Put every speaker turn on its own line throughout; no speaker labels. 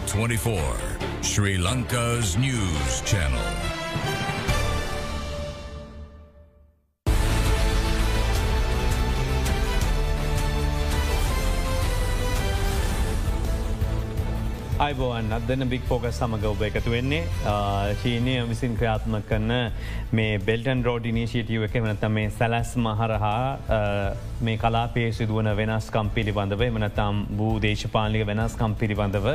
24, Sri Lanka's news channel.
අයිබෝවන් අදන්න බික් පෝක සමඟ ඔබ එකතු වෙන්නේ චීනය විසින් ක්‍රියාත්ම කරන මේ බෙල්ටන් රෝඩ නිශීටියව එක වනත මේ සැලැස් මහරහා මේ කලාපේ සිදුවන වෙනස්කම් පිළිබඳව එමනතම් භූ දේශපාලික වෙනස්කම් පිළිබඳව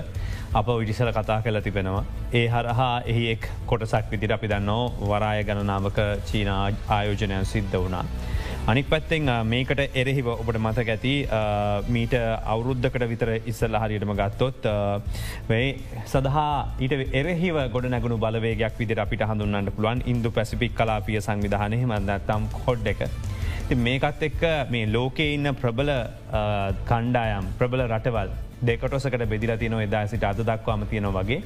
අප විඩිසල කතා කල තිබෙනවා. ඒ හරහා එහි එක් කොටසක් විදිර අපි දන්නෝ වරාය ගණනාවක චීනා ආයෝජනයන් සිද්ධ වනා. අනික් පැත්තෙන් මේකට එරෙහිව ඔබට මතක ඇති මීට අවුරුද්ධකට විතර ඉස්සල්ල හරියටම ගත්තොත් වේ සදහා ඊට එරෙහිව ගොඩ නැගුණු බලවේගයක් විදිර අපිට හඳුන්නට පුළුවන් ඉන්දු පැසිපික් කලාපිය සංවිධානය මදත්තම් කොඩ් එක. මේකත් එක්ක මේ ලෝකේ ඉන්න ප්‍රබල කණ්ඩායම් ප්‍රබල රටවල් දෙකටොසකට බෙදිලති නො එදා සිට අද දක්වාම තියෙන වගේ.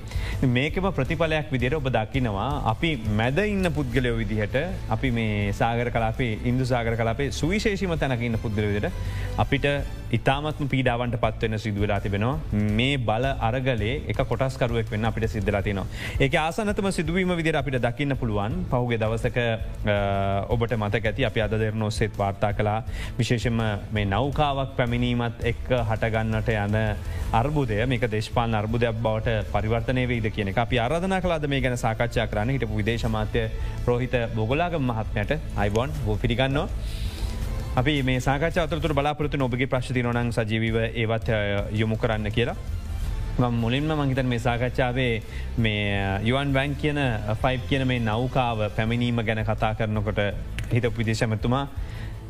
මේකම ප්‍රතිඵලයක් විදිර ඔබ දකිනවා අපි මැද ඉන්න පුද්ගලයෝ විදිහට අපි මේ සාගර කලාපේ ඉන්දු සාගර කලාපේ සුවිශේෂීම තැනක ඉන්න පුද්ගල විදිට අපිට ඉතාමත්ම පීඩාවන්ට පත්වවෙන සිදුවලා තිබෙනවා මේ බල අරගලේ එක කොටස්කරුවක් වෙන්න අපිට සිද්ධලතිනවා. ඒක ආසනතම සිදුවීම විදිර අපිට දකින්න පුළුවන් පහුගේ දවසක ඔබට මත ඇති අපි අද දෙරන ඔස්සෙත් වාර්තා කලා විශේෂම මේ නෞකාවක් පැමිණීමත් එක් හටගන්නට යන අර්බුදය මේක දේශපාල අර්බුදයක් බවට පරිවර්තනය වේද කියන අපි ආරධනා කලාද මේ ගැන සාකච්ඡා කරන්න හිටපු විදේශමාත්‍ය රෝහිත බොගලාග මහත්මයට අයිබොන් හෝ පිරිගන්නවා. අපි මේ සාකච අතුර බලාපොරතු නොබගේ ප්‍රශ්ති නොනං සජීවීව ඒවත් යොමු කරන්න කියලා. මුලින්ම මංහිතන් මේ සාකච්ඡාවේ මේ uh, යුවන් බැංක් කියන uh, ෆයි් කියන මේ නෞකාව පැමිණීම ගැන කතා කරනකොට හිත විදේශමතුමා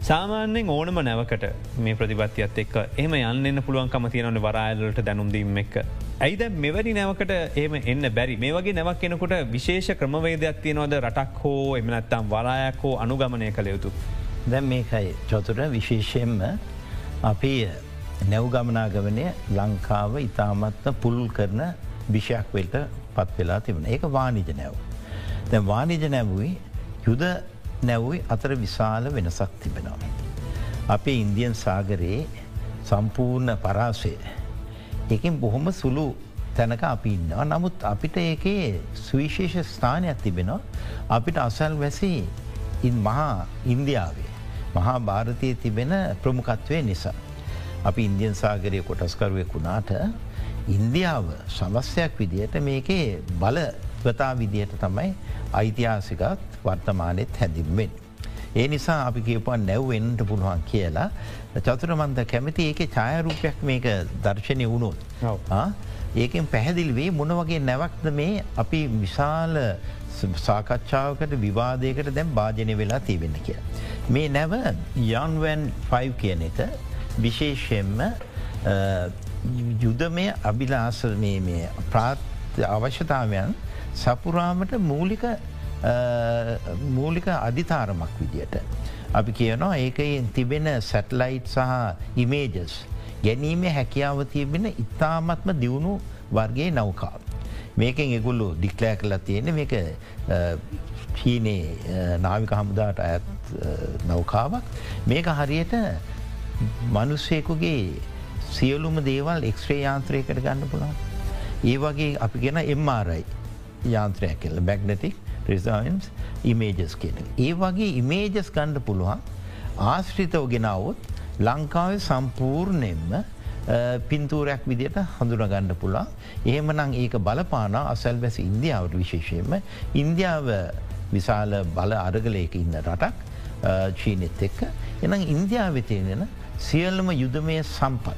සාමාන්‍යෙන් ඕනම නැවකට මේ ප්‍රතිපත්තියත් එක් එහම යන්න පුළුවන්කම තියනට වරායලට දැනුම්දීම එක්. ඇයිද මෙවැනි නැවකට ඒම එන්න බැරි මේ වගේ නැවක් කෙනකොට විශේෂ ක්‍රමවේදයක් තියනවද රටක් හෝ එමනත්තම් වරායක් හෝ අනුගමනය කළ යුතු.
දැම් මේකයි චොතුර විශේෂයෙන්ම අපි නැව්ගමනාගවනය ලංකාව ඉතාමත්ම පුළුල් කරන විෂයක් වෙල්ට පත් වෙලා තිබෙන ඒක වානිජ නැව්. දැ වානිජ නැව්වී යුද නැව්යි අතර විශාල වෙනසක් තිබෙනවා. අපේ ඉන්දියන් සාගරයේ සම්පූර්ණ පරාසය. එකින් බොහොම සුළු තැනක අපි ඉන්නවා. නමුත් අපිට ඒකේ සුවිශේෂ ස්ථානයක් තිබෙනවා. අපිට අසල් වැසි මහා ඉන්දියාවේ. මහා භාරතය තිබෙන ප්‍රමුකත්වය නිසා. අපි ඉන්දියන් සාගරය කොටස්කරුවෙක් වුණාට ඉන්දියාව සමස්යක් විදියට මේකේ බලවතා විදියට තමයි ඓතිහාසිකත් වර්තමානයත් හැඳින්වෙන්. ඒ නිසා අපි කියපුන් නැව්වෙන්ට පුළුවන් කියලා චතුරමන්ද කැමති ඒක ඡායරූපයක් මේක දර්ශනය වුණොත්. ඒකෙන් පැහැදිලිවේ මොන වගේ නැවක්ද මේ අපි විශාල සාකච්ඡාවකට විවාදයකට දැම් භාජනය වෙලා තිබෙන කිය. මේ නැව යන්වැන් 5 කියන එක විශේෂයෙන්ම යුදමය අභිලාස ප්‍රාත් අවශ්‍යතාවයන් සපුරාමට මූලික මූලික අධිතාරමක් විදියට. අපි කියනවා ඒකයෙන් තිබෙන සැටලයිට් සහ ඉමේජස් ගැනීමේ හැකියාව තියබෙන ඉතාමත්ම දියුණු වර්ගේ නෞකාව. මේකෙන් එගුල්ලු ඩික්ලෑ කලා තියෙන මේක චීනේ නාවික හමුදාට ඇත් නෞකාවක් මේක හරියට මනුස්සයකුගේ සියලුම දේවල් එක්ස්ත්‍රේ යාන්ත්‍රයකට ගන්න පුළා. ඒ වගේ අපි ගෙන එම්මාරයි යාන්ත්‍රයක් කෙල්ල බැග්නටික් රිසයින්ස් ඉමේජස් කියන. ඒ වගේ ඉමේජස් ගණ්ඩ පුළුවන් ආශ්‍රිතව ගෙනවුත් ලංකාව සම්පූර්ණයෙන්ම පින්තූරයක් විදියට හඳුනගණ්ඩ පුළා එහෙම නං ඒක බලපාන අසැල් වැස ඉන්දියාවට විශේෂයෙන්ම ඉන්දියාව විශාල බල අරගලයක ඉන්න රටක් චීනෙත් එක්ක එනම් ඉන්දියාව තියෙනෙන සියල්ලම යුදමය සම්පත්.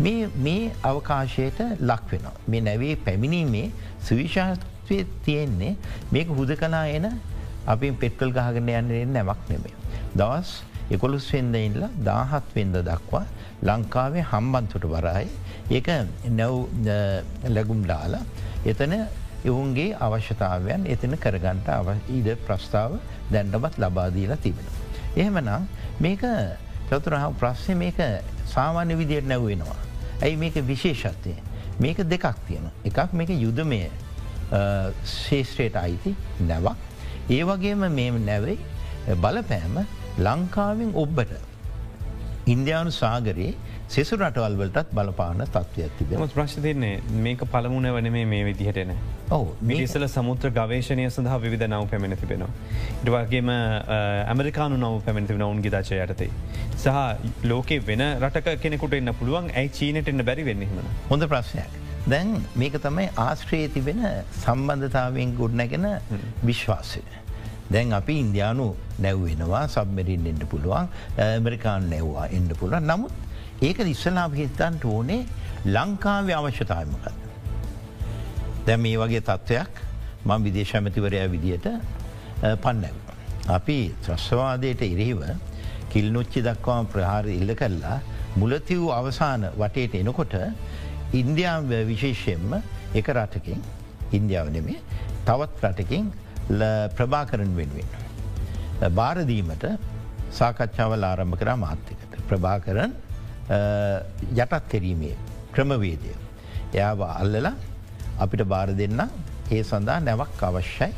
මේ අවකාශයට ලක් වෙන. මේ නැවේ පැමිණීමේ සුවිශාත්වය තියෙන්නේ මේක හුද කලා එන අපි පෙට්කල් ගහගෙන යන්න නැවක් නෙමේ. දවස් එකොළුස් වෙන්ද ඉල්ල දාහත් වෙන්ද දක්වා ලංකාවේ හම්බන්තුට වරයි ඒක නැව් ලැගුම් ඩාලා එතන එවුන්ගේ අවශ්‍යතාවයන් එතන කරගන්ට අව ඊද ප්‍රස්ථාව දැන්ඩමත් ලබාදීලා තිබෙන. එහෙමනම් මේක චතුරහ ප්‍රශ්ය මේක සාමාන්‍ය විදියට නැව්වෙනවා. ඇයි මේක විශේෂත්වය. මේක දෙකක් තියෙන. එකක් මේක යුදමය ශේෂත්‍රයට අයිති නැවක්. ඒ වගේම මේ නැවෙයි බලපෑම ලංකාවෙන් ඔබ්බට ඉන්දයානු සාගරයේ සෙසු රටවල් වලටත් බලපාන තත්ත්වයක් තිබෙන.
මත් ප්‍රශ් තියන්නේ මේක පළමුණ වන මේ විදිහටන.
ඔව
මිනිස්සල සමුත්‍ර ගවේශණය සඳහා විධ නව පැමිණ තිබෙනවා. ඉටවාගේම ඇමරිකානු නව පැමිණති නවුන් ගිදාචය යටතේ. සහ ලෝකේ වෙන රටක කෙනෙකුට එන්න පුළුවන් ඇයි චීනට එන්න බැරි වෙන්නම.
හොඳ ප්‍රශ්නයක්. දැන් මේක තමයි ආශ්‍රයේ තිබෙන සම්බන්ධතාවෙන් ගොඩනැගෙන විශ්වාසය. දැන් අපි ඉන්දයානු නැව්වෙනවා සබ්මරින් එන්න පුළුවන් ඇමරිකාන් නැව්වා එන්න පුළුවන් නමුත් ඒක ඉස්සලාම හිතන්ට ඕනේ ලංකාවේ අවශ්‍යතායමකත්. දැ මේ වගේ තත්ත්වයක් මං විදේශමතිවරයා විදියට පන්නැව. අපි ත්‍රස්වාදයට ඉරහිව කිල්නොච්චි දක්වාම ප්‍රහාර ඉල්ල කල්ලා මුලතිව් අවසාන වටේට එනකොට ඉන්දයාම් විශේෂයෙන්ම එක රටකින් ඉන්දියාව නෙමේ තවත් රටකින් ප්‍රභාකරන් වෙනුවෙන්. භාරදීමට සාකච්ඡාවල් ආරම්භ කරා මාත්‍යකට. ප්‍රභාකරන් යටත් කෙරීමේ ක්‍රමවේදය. එයාව අල්ලලා අපිට බාර දෙන්න ඒ සඳහා නැවක් අවශ්‍යයි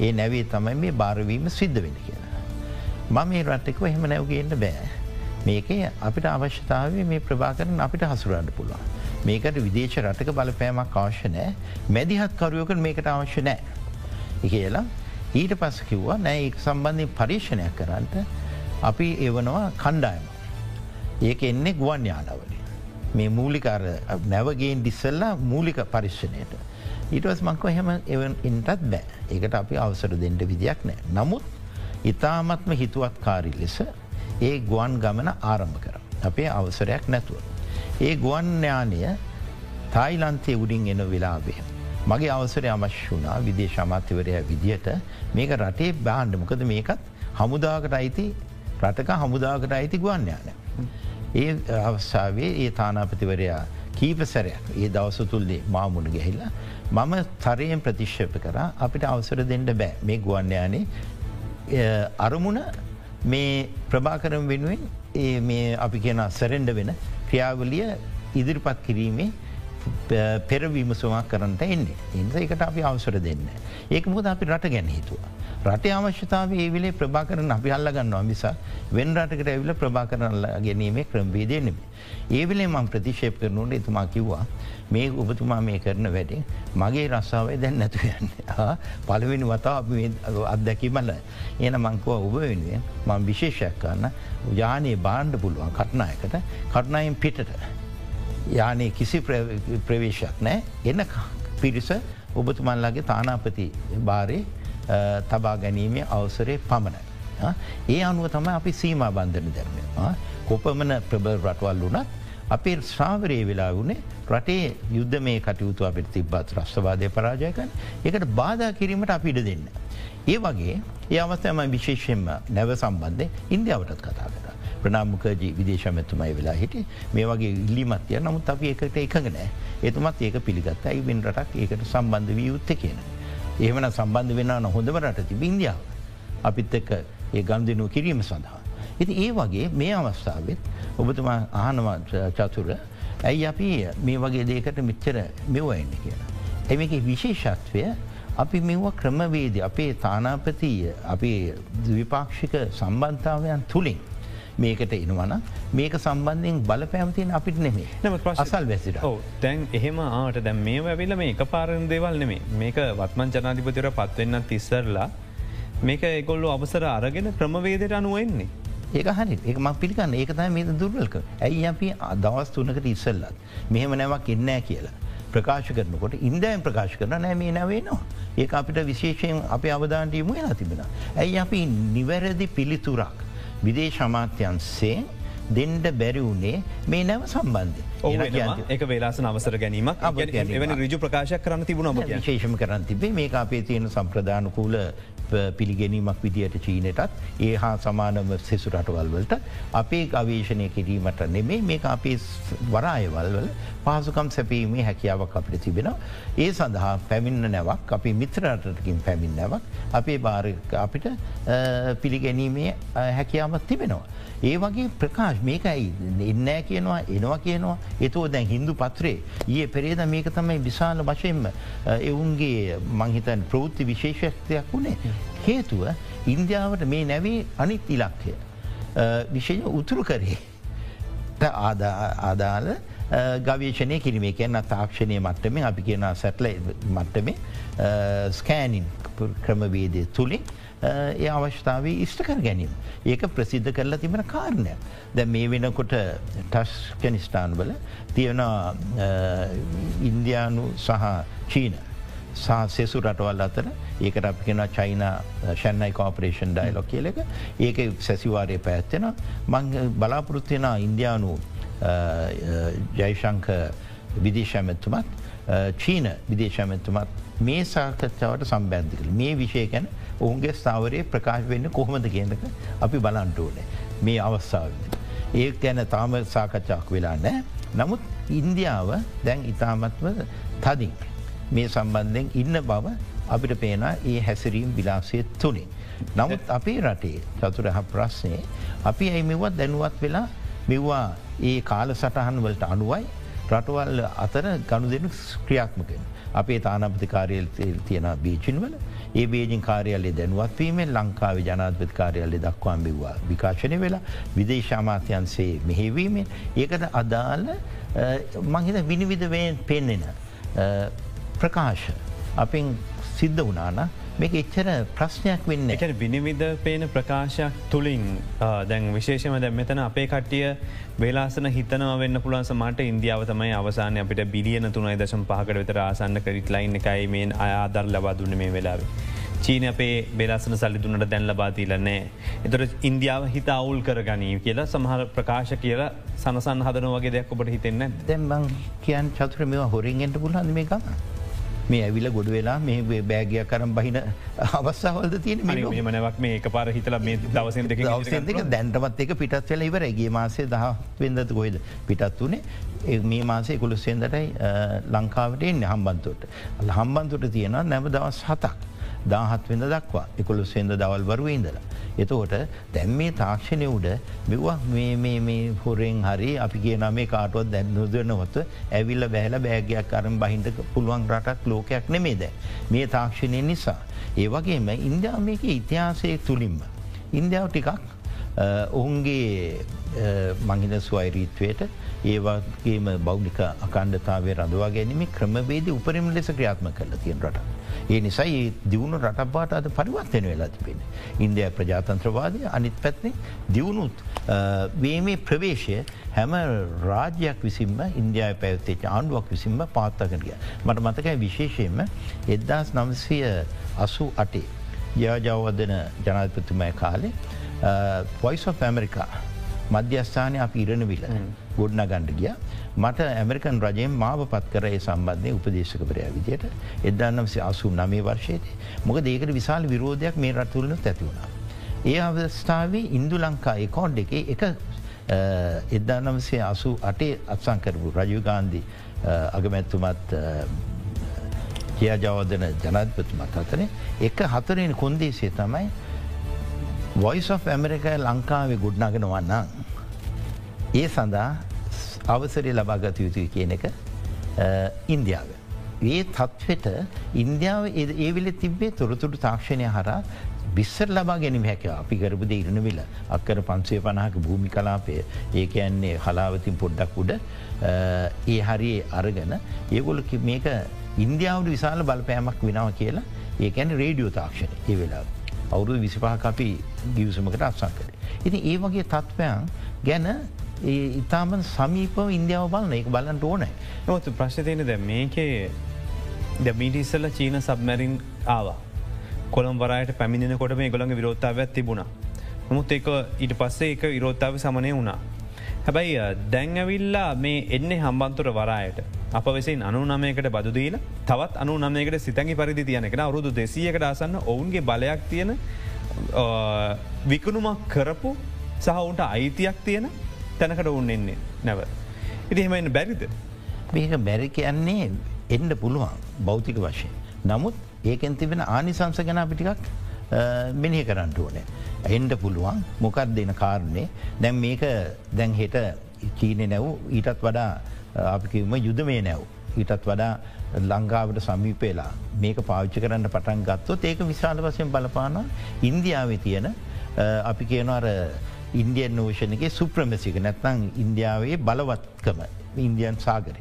ඒ නැවේ තමයි මේ භාරවීම සිද්ධ වෙන කියලා. මම මේ රට්ටකව එහෙම නැවගේන්න බෑ. මේක අපිට අවශ්‍යතාව මේ ප්‍රභාකරන අපිට හසුරන්න පුළුවන්. මේකට විදේශ රටක බලපෑමක් අවශ්‍ය නෑ මැදිහත් කරුවකට මේකට අවශ්‍ය නෑ. කියලා ඊට පස්ස කිව්වා නෑ ඒ සම්බන්ධය පරීක්ෂණයක් කරන්නට අපි එවනවා කණ්ඩායම. ඒක එන්නේ ගුවන් යානවලින්. මේ මූලිකාර නැවගේන් ඩිස්සල්ලා මූලික පරිශ්ෂණයට. ඊටවස් මංකව එහෙම එවන් ඉන්ටත් බෑ ඒකට අපි අවසර දෙන්නට විදියක් නෑ. නමුත් ඉතාමත්ම හිතුවත් කාරි ලෙස ඒ ගුවන් ගමන ආරම්භ කර. අපේ අවසරයක් නැතුව. ඒ ගුවන් යානය තායිලන්තය උඩින් එන වෙලාබේ. මගේ අවසරය අමශ් වුනා විදේශ අමාත්‍යවරය විදියට මේක රටේ බාණ්ඩ මොකද මේකත් හමුදාකට අයිති රටක හමුදාකට අයිති ගුවන් යාන. ඒ අවස්සාාවේ ඒ තානාපතිවරයා කීප සැරයක් ඒ දවස තුල්දේ මාමුණ ගැහිල්ලා මම තරයෙන් ප්‍රතිශ්ෂප කර අපිට අවසර දෙන්න බෑ මේ ගුවන්්‍යයානේ අරමුණ මේ ප්‍රභාකරම් වෙනුවෙන් මේ අපි කියන සැරෙන්ඩ වෙන ක්‍රියාවලිය ඉදිරිපත් කිරීමේ පෙරවිමසුමක් කරන්නට එන්නේ. එනිස එකට අපි අවසර දෙන්න. ඒක මුද අපි රට ගැන හිතුවා. රට අවශ්‍යතාව ඒ විලේ ප්‍රභා කරන අපි අල්ලගන්නවා මිසා වෙන් රටකට ඇවිල ප්‍රභා කරනල්ල ගැනීමේ ක්‍රම්බේදය නෙමේ. ඒ විලේ මං ප්‍රතිශේප කරනුට එතුමා කිව්වා මේ ඔබතුමා මේ කරන වැඩේ මගේ රස්සාාවය දැන් නැතු යන්න පළවෙනි වතා අත්දැකිමල එන මංකව ඔබ වෙනුවෙන් මං විශේෂයක් කරන්න ජානයේ බාණ්ඩ පුළුවන් කටනායකට කටනයින් පිටට යානේ කිසි ප්‍රවේශයක් නෑ එන්න පිරිස ඔබතුමන්ලාගේ තානාපති භාරය තබා ගැනීමේ අවසරේ පමණයි. ඒ අනුව තම අපි සීම බන්ධන දැරම. කොපමන ප්‍රබර් රටවල් වුනත් අපේ ශ්‍රාවරයේ වෙලා වුණේ රටේ යුද්ධ මේ කටයුතු අපිට තිබ්බත් රස්්‍රවාදය පරාජයකන් එකට බාධා කිරීමට අපිට දෙන්න. ඒ වගේ ඒ අවස්ථයම විශේෂයෙන්ම නැව සම්බන්ධය ඉන්දියාවටත් කතා කර. ප්‍රනාමුකජී විදේශමැතුමයි වෙලා හිට මේ වගේ ඉල්ලිමත්ය නමුත් අපි එකට එකඟ නෑ එතුමත් ඒක පිළිගත් ඇයිබෙන් රටක් ඒකට සම්බන්ධ වී යුත්ත කියන. එහෙමන සම්බන්ධ වෙන්න හොඳම රට තිබ ඉන්දියාව අපිත් එක්ක ඒ ගන්දිනුව කිරීම සඳහා. ඉති ඒ වගේ මේ අවස්ථාවත් ඔබතුමා ආහනවා චතුර ඇයි අපි මේ වගේ දේකට මිච්චර මෙවයින්න කියලා. එමක විශේෂත්වය අපි මෙව ක්‍රමවේද අපේ තානාපතිය අපේ දවිපාක්ෂික සම්බන්ධාවයන් තුළින් මේකට එනවන මේක සම්බන්ධයෙන් බල පැමතින් අපිට නෙමේ නම අසල් වැසිට
තැන් එහෙම ආට දැම් මේ ඇවිල මේ එක පාරණ දේවල් නෙමේ මේක වත්මන් ජනාධිපතිර පත්වෙන්න තිස්සරලා මේක එකොල්ලු අවසර අරගෙන ක්‍රමවේදයට අනුවෙන්නේ.
ඒක හරි ඒම පිළිකන්න ඒක තයි මේ දුර්වල්ක ඇයි අපි අදවස් තුනකට ඉස්සල්ලත් මෙහෙම නැවක් එන්නෑ කියලා. ප්‍රකාශ කරනකොට ඉන්දයන් ප්‍රකාශ කරන නෑ මේ නැවේනවා. ඒ අපිට විශේෂයෙන් අප අවධාන්ටීම තිබෙන. ඇයි අපි නිවැරදි පිළිතුරක්. විදේශ අමාත්‍යන්සේ දෙන්ඩ බැරි වුණේ මේ නැව සම්බන්ධය.
ඒක වේලාස අවසර ගැනීමක්. එවැනි රජු ප්‍රකාශයක් කරන්න තිබුණ
ශේෂම කරන්න තිබේ මේ අපේ තියෙන සම්ප්‍රධානකූල පිළිගැනීමක් විදියට චීනටත් ඒ හා සමානව සෙසු රටවල්වලට අපේ ගවේශණය කිරීමට නෙමේ මේ අපේ වරායවල්වල පහසුකම් සැපීමේ හැකියාවක් අපිට තිබෙන. ඒ සඳහා පැමින්න නැවක් අපි මිත්‍රරටකින් පැමින් නැවක් අපේ භාර අපිට පිළිගැනීමේ හැකියාමත් තිබෙනවා. ඒ වගේ ප්‍රකාශ මේකයි එන්නෑ කියනවා එනවා කියනවා එතෝ දැන් හින්දු පත්‍රේ ඒ පෙරේද මේක තමයි විශාල වශයෙන්ම එවුන්ගේ මංහිතන් ප්‍රෘත්ති විශේෂක්තයක් වුණේ. හේතුව ඉන්දියාවට මේ නැවේ අනිත් ඉලක්කය. විශෂ උතුරු කරේ. ආදාල ගවේශනය කිරීමේ කියන්න තාක්ෂණය මට්ටමේ අපි කියන සැටල මට්ටමේ ස්කෑනින් ක්‍රමවේදය තුළින් ඒ අවශ්‍යාව ඉෂ්ට කර ගැනීම. ඒක ප්‍රසිද්ධ කරලා තිබෙන කාරණය. දැ මේ වෙනකොට ටස්කනිස්ටාන් වල තියෙන ඉන්දයානු සහ චීන සෙසු රටවල් අතර ඒකට අපි කෙන චයින ෂැන්නයි කෝපරේෂන් ඩයිලො කියලක ඒක සැසිවාරය පැත්තෙන මං uh, බලාපොරොත්තියෙන ඉන්දයානු uh, uh, ජයිශංක විදේශමැත්තුමත් චීන විදේශමැත්තුමත් මේ සාකච්ඡාවට සම්බන්ධ කළ මේ විෂය ගැන ඔවුන්ගේ ස්ථාවරයේ ප්‍රකාශ වෙන්න කොහොමද කියනක අපි බලන්ටෝනේ මේ අවස්ථාව. ඒ ගැන තාම සාකච්ඡාක් වෙලා නෑ. නමුත් ඉන්දියාව දැන් ඉතාමත්ව තදින්. මේ සම්බන්ධයෙන් ඉන්න බව අපිට පේන ඒ හැසිරීම් විලාසය තුනේ. නමුත් අපේ රටේ චතුර හ ප්‍රශ්නය අපි ඇයි මෙවත් දැනුවත් වෙලා මෙවා ඒ කාල සටහන් වලට අනුවයි රටවල් අතර ගණු දෙනු ක්‍රියාත්මකෙන්. අපේ තානපති කාරයල් තියෙන බීචින්වල ඒ බේජින් කාරයාලේ දැනුවත්වීමෙන් ලංකාව ජනාධපති කාරයාලේ දක්වාම් බිව්වා විකාශනය වෙලා විදේශාමාත්‍යන්සේ මෙහෙවීමෙන් ඒකට අදාළ මහිත විනිවිධවෙන් පෙන්නෙන ප්‍රකාශ අපින් සිද්ධ වනාන මේක එච්චර ප්‍රශ්නයක් වෙන්න
එක විනිවිධ පේන ප්‍රකාශයක් තුළින් දැන් විශේෂම දැ මෙතන අපේ කට්ටිය වේලාසන හිතන වන්න පුළන් සමට ඉන්දියාව තමයි අවසාන අපිට බිලියන තුනයි දශම් පහකට විතර ආසන්න කරිත් ලයින්න එකයි මේ අයාදර් ලබා දුන්න මේ වෙලාවේ. චීන අපේ බේලාසන සල්ලි දුන්නට දැන් ලබාතිීලනෑ. එතොට ඉන්දියාව හිත අවුල් කරගනී කියලා සමහර ප්‍රකාශ කියලා සනසන් හදන වගේ දෙයක් ඔබට හිතෙන්න
දැම්බං කියන් චතුර මේ හොරින්ගෙන්ට පුලන්ද මේ ගන්න. මේ ඇවිල ගොඩ වෙලා මේ බෑගයක් කරම් බහින අවස්සාවල්ද තියෙන
මනවක් මේ පාර හිතල මේ
දවසක දැන්ටමත් එක පිටත් වෙල ඉවර ගේ මාසේ දහ වෙදත ගොයිද පිටත් වනේ මේ මාසේ කුළුස්සෙන්දටයි ලංකාවට එන්න හම්බන්තුවට. හම්බන්තුට තියෙන නැම දවස් හතක්. දාහත් වෙද දක්වා එකොළු සෙන්ද දවල් වරුව ඉඳලා. එතකොට දැම් මේ තාක්ෂණය උඩ මෙවා මේ හොරෙන් හරි අපි කියන මේ කාටුවත් දැන් නොදනොත් ඇවිල්ල බැහල බෑගයක් කරම් බහින්ට පුළුවන් රටක් ලෝකයක් නෙමේ දැ. මේ තාක්ෂණය නිසා. ඒවගේම ඉන්දයා මේක ඉතිහාසය තුළින්ම. ඉන්දියාව ටිකක් ඔහුන්ගේ මහින ස්වයිරීත්වයට ඒවාගේම බෞද්ධික අකණ්ඩතාවේ රඳවා ගැනීම ක්‍රමවේද උපරිම ලෙස ක්‍රියාත්ම කරල තියෙන් රට. ඒ නිසා ඒ දියුණු රටබාට අද පරිවර්තන වෙලා තිබෙන. ඉන්දයා ප්‍රජාතන්ත්‍රවාදය අනිත් පැත්නේ දියුණුත් වේමේ ප්‍රවේශය හැම රාජ්‍යයක් විසින්ම ඉන්දයා පැවත්තේ ආණ්ඩුවක් විසින්ම පාත්තකනගිය. මට මතකයි විශේෂයෙන්ම එද්දාස් නම්සය අසු අටේ යාජවදන ජනාධපතුමය කාලේ පොයිස් ඇමරිකා මධ්‍යස්ථානය අප ඉරණවිල ගොඩ්න ගණ්ඩ ගිය මට ඇමරිකන් රජයෙන් මාව පත් කර ඒ සම්බන්ධය උපදේශකපරයා විදියට එදන්නම්සේ අසු නමේ වර්ෂයට මොක දේකට විශාල විරෝධයක් මේ රටතුරන ඇතිවුණා. ඒ අවස්ථාවේ ඉන්දු ලංකා එකෝන්් එක එක එදදානම්සේ අසු අටේ අත්සං කරපු රජුගාන්ධි අගමැත්තුමත් කියා ජවදන ජනත්පතුමත් අතරේ එක හතරෙන කොන්දේසේ තමයි වොයිස් of ඇමරිකා ලංකාවේ ගුඩ්නාගෙන වන්නම්. ඒ සඳහා අවසරය ලබාගත යුතුයි කියන එක ඉන්දියාව. ඒ තත්වට ඉන්දියාව ඒවිල තිබේ තොරතුරු තාක්ෂණය හරා බිස්සර ලබා ගැනීම හැක අපි කරපුද ඉරණ විල අක්කර පන්සේ පණහක භූමි කලාපය ඒක ඇන්නේ හලාවතින් පොඩ්ඩක් උඩ ඒ හරියේ අරගන ඒගොල මේක ඉන්දියාවට විශාල බලපෑමක් වෙනව කියලා ඒකැන රේඩියෝ තාක්ෂණ ඒ වෙලා. අවුරුදු විසිපාහ අපි ගිවසමකට අත්සං කරේ. ඉති ඒ වගේ තත්ත්වයන් ගැන ඉතාම සමීපව ඉන්දියාව බලන එක බලන්ට ඕනෑ.
නොතු ප්‍රශ්තියන දැ මේකේ ද මිටිස්සල්ල චීන සබමැරින් ආවා. කොළම් වරයට පැමිණෙනකොට මේ ගොළඟ විරෝත්තාව තිබුණා. නමුත් ඒක ඊට පස්සේ එක විරෝත්තාව සමනය වුණා. හැබැයි දැන් ඇවිල්ලා මේ එන්නේ හම්බන්තුර වරායට අප වෙසින් අනු නමයකට බදුදීල තවත් අනු නමයකට සිතැගි පරිදි තියනෙක අවුරුදු දෙසියකට අසන්න ඔවුන්ගේ බලයක් තියෙන විකුණුමක් කරපු සහවුන්ට අයිතියක් තියෙන තැනකට ඔවුන් එන්නේ නැව. ඉති හෙමයින්න බැරිද.
මේක බැරි කියන්නේ එන්න පුළුවන් බෞතික වශය. නමුත් ඒකෙන් තිබෙන ආනිසංස ගැන පිටිකක් මිනිහ කරන්නට ඕනේ. එන්ඩ පුළුවන් මොකක් දෙන කාරණය දැන් මේක දැන් හෙට චීනය නැව් ඊටත් වඩා අපිකිම යුදමේ නැව්. ඊටත් වඩා ලංකාවට සමීපේලා මේක පාවිච්චි කරන්න පටන් ගත්තොත් ඒක විශාල වසයෙන් බලපාන ඉන්දියාව තියෙන අපි කියනවර ඉන්දියන් නෝෂණගේ සුප්‍රමසික නැත්නම් ඉන්දියාවේ බලවත්කම ඉන්දියන් සාගරය.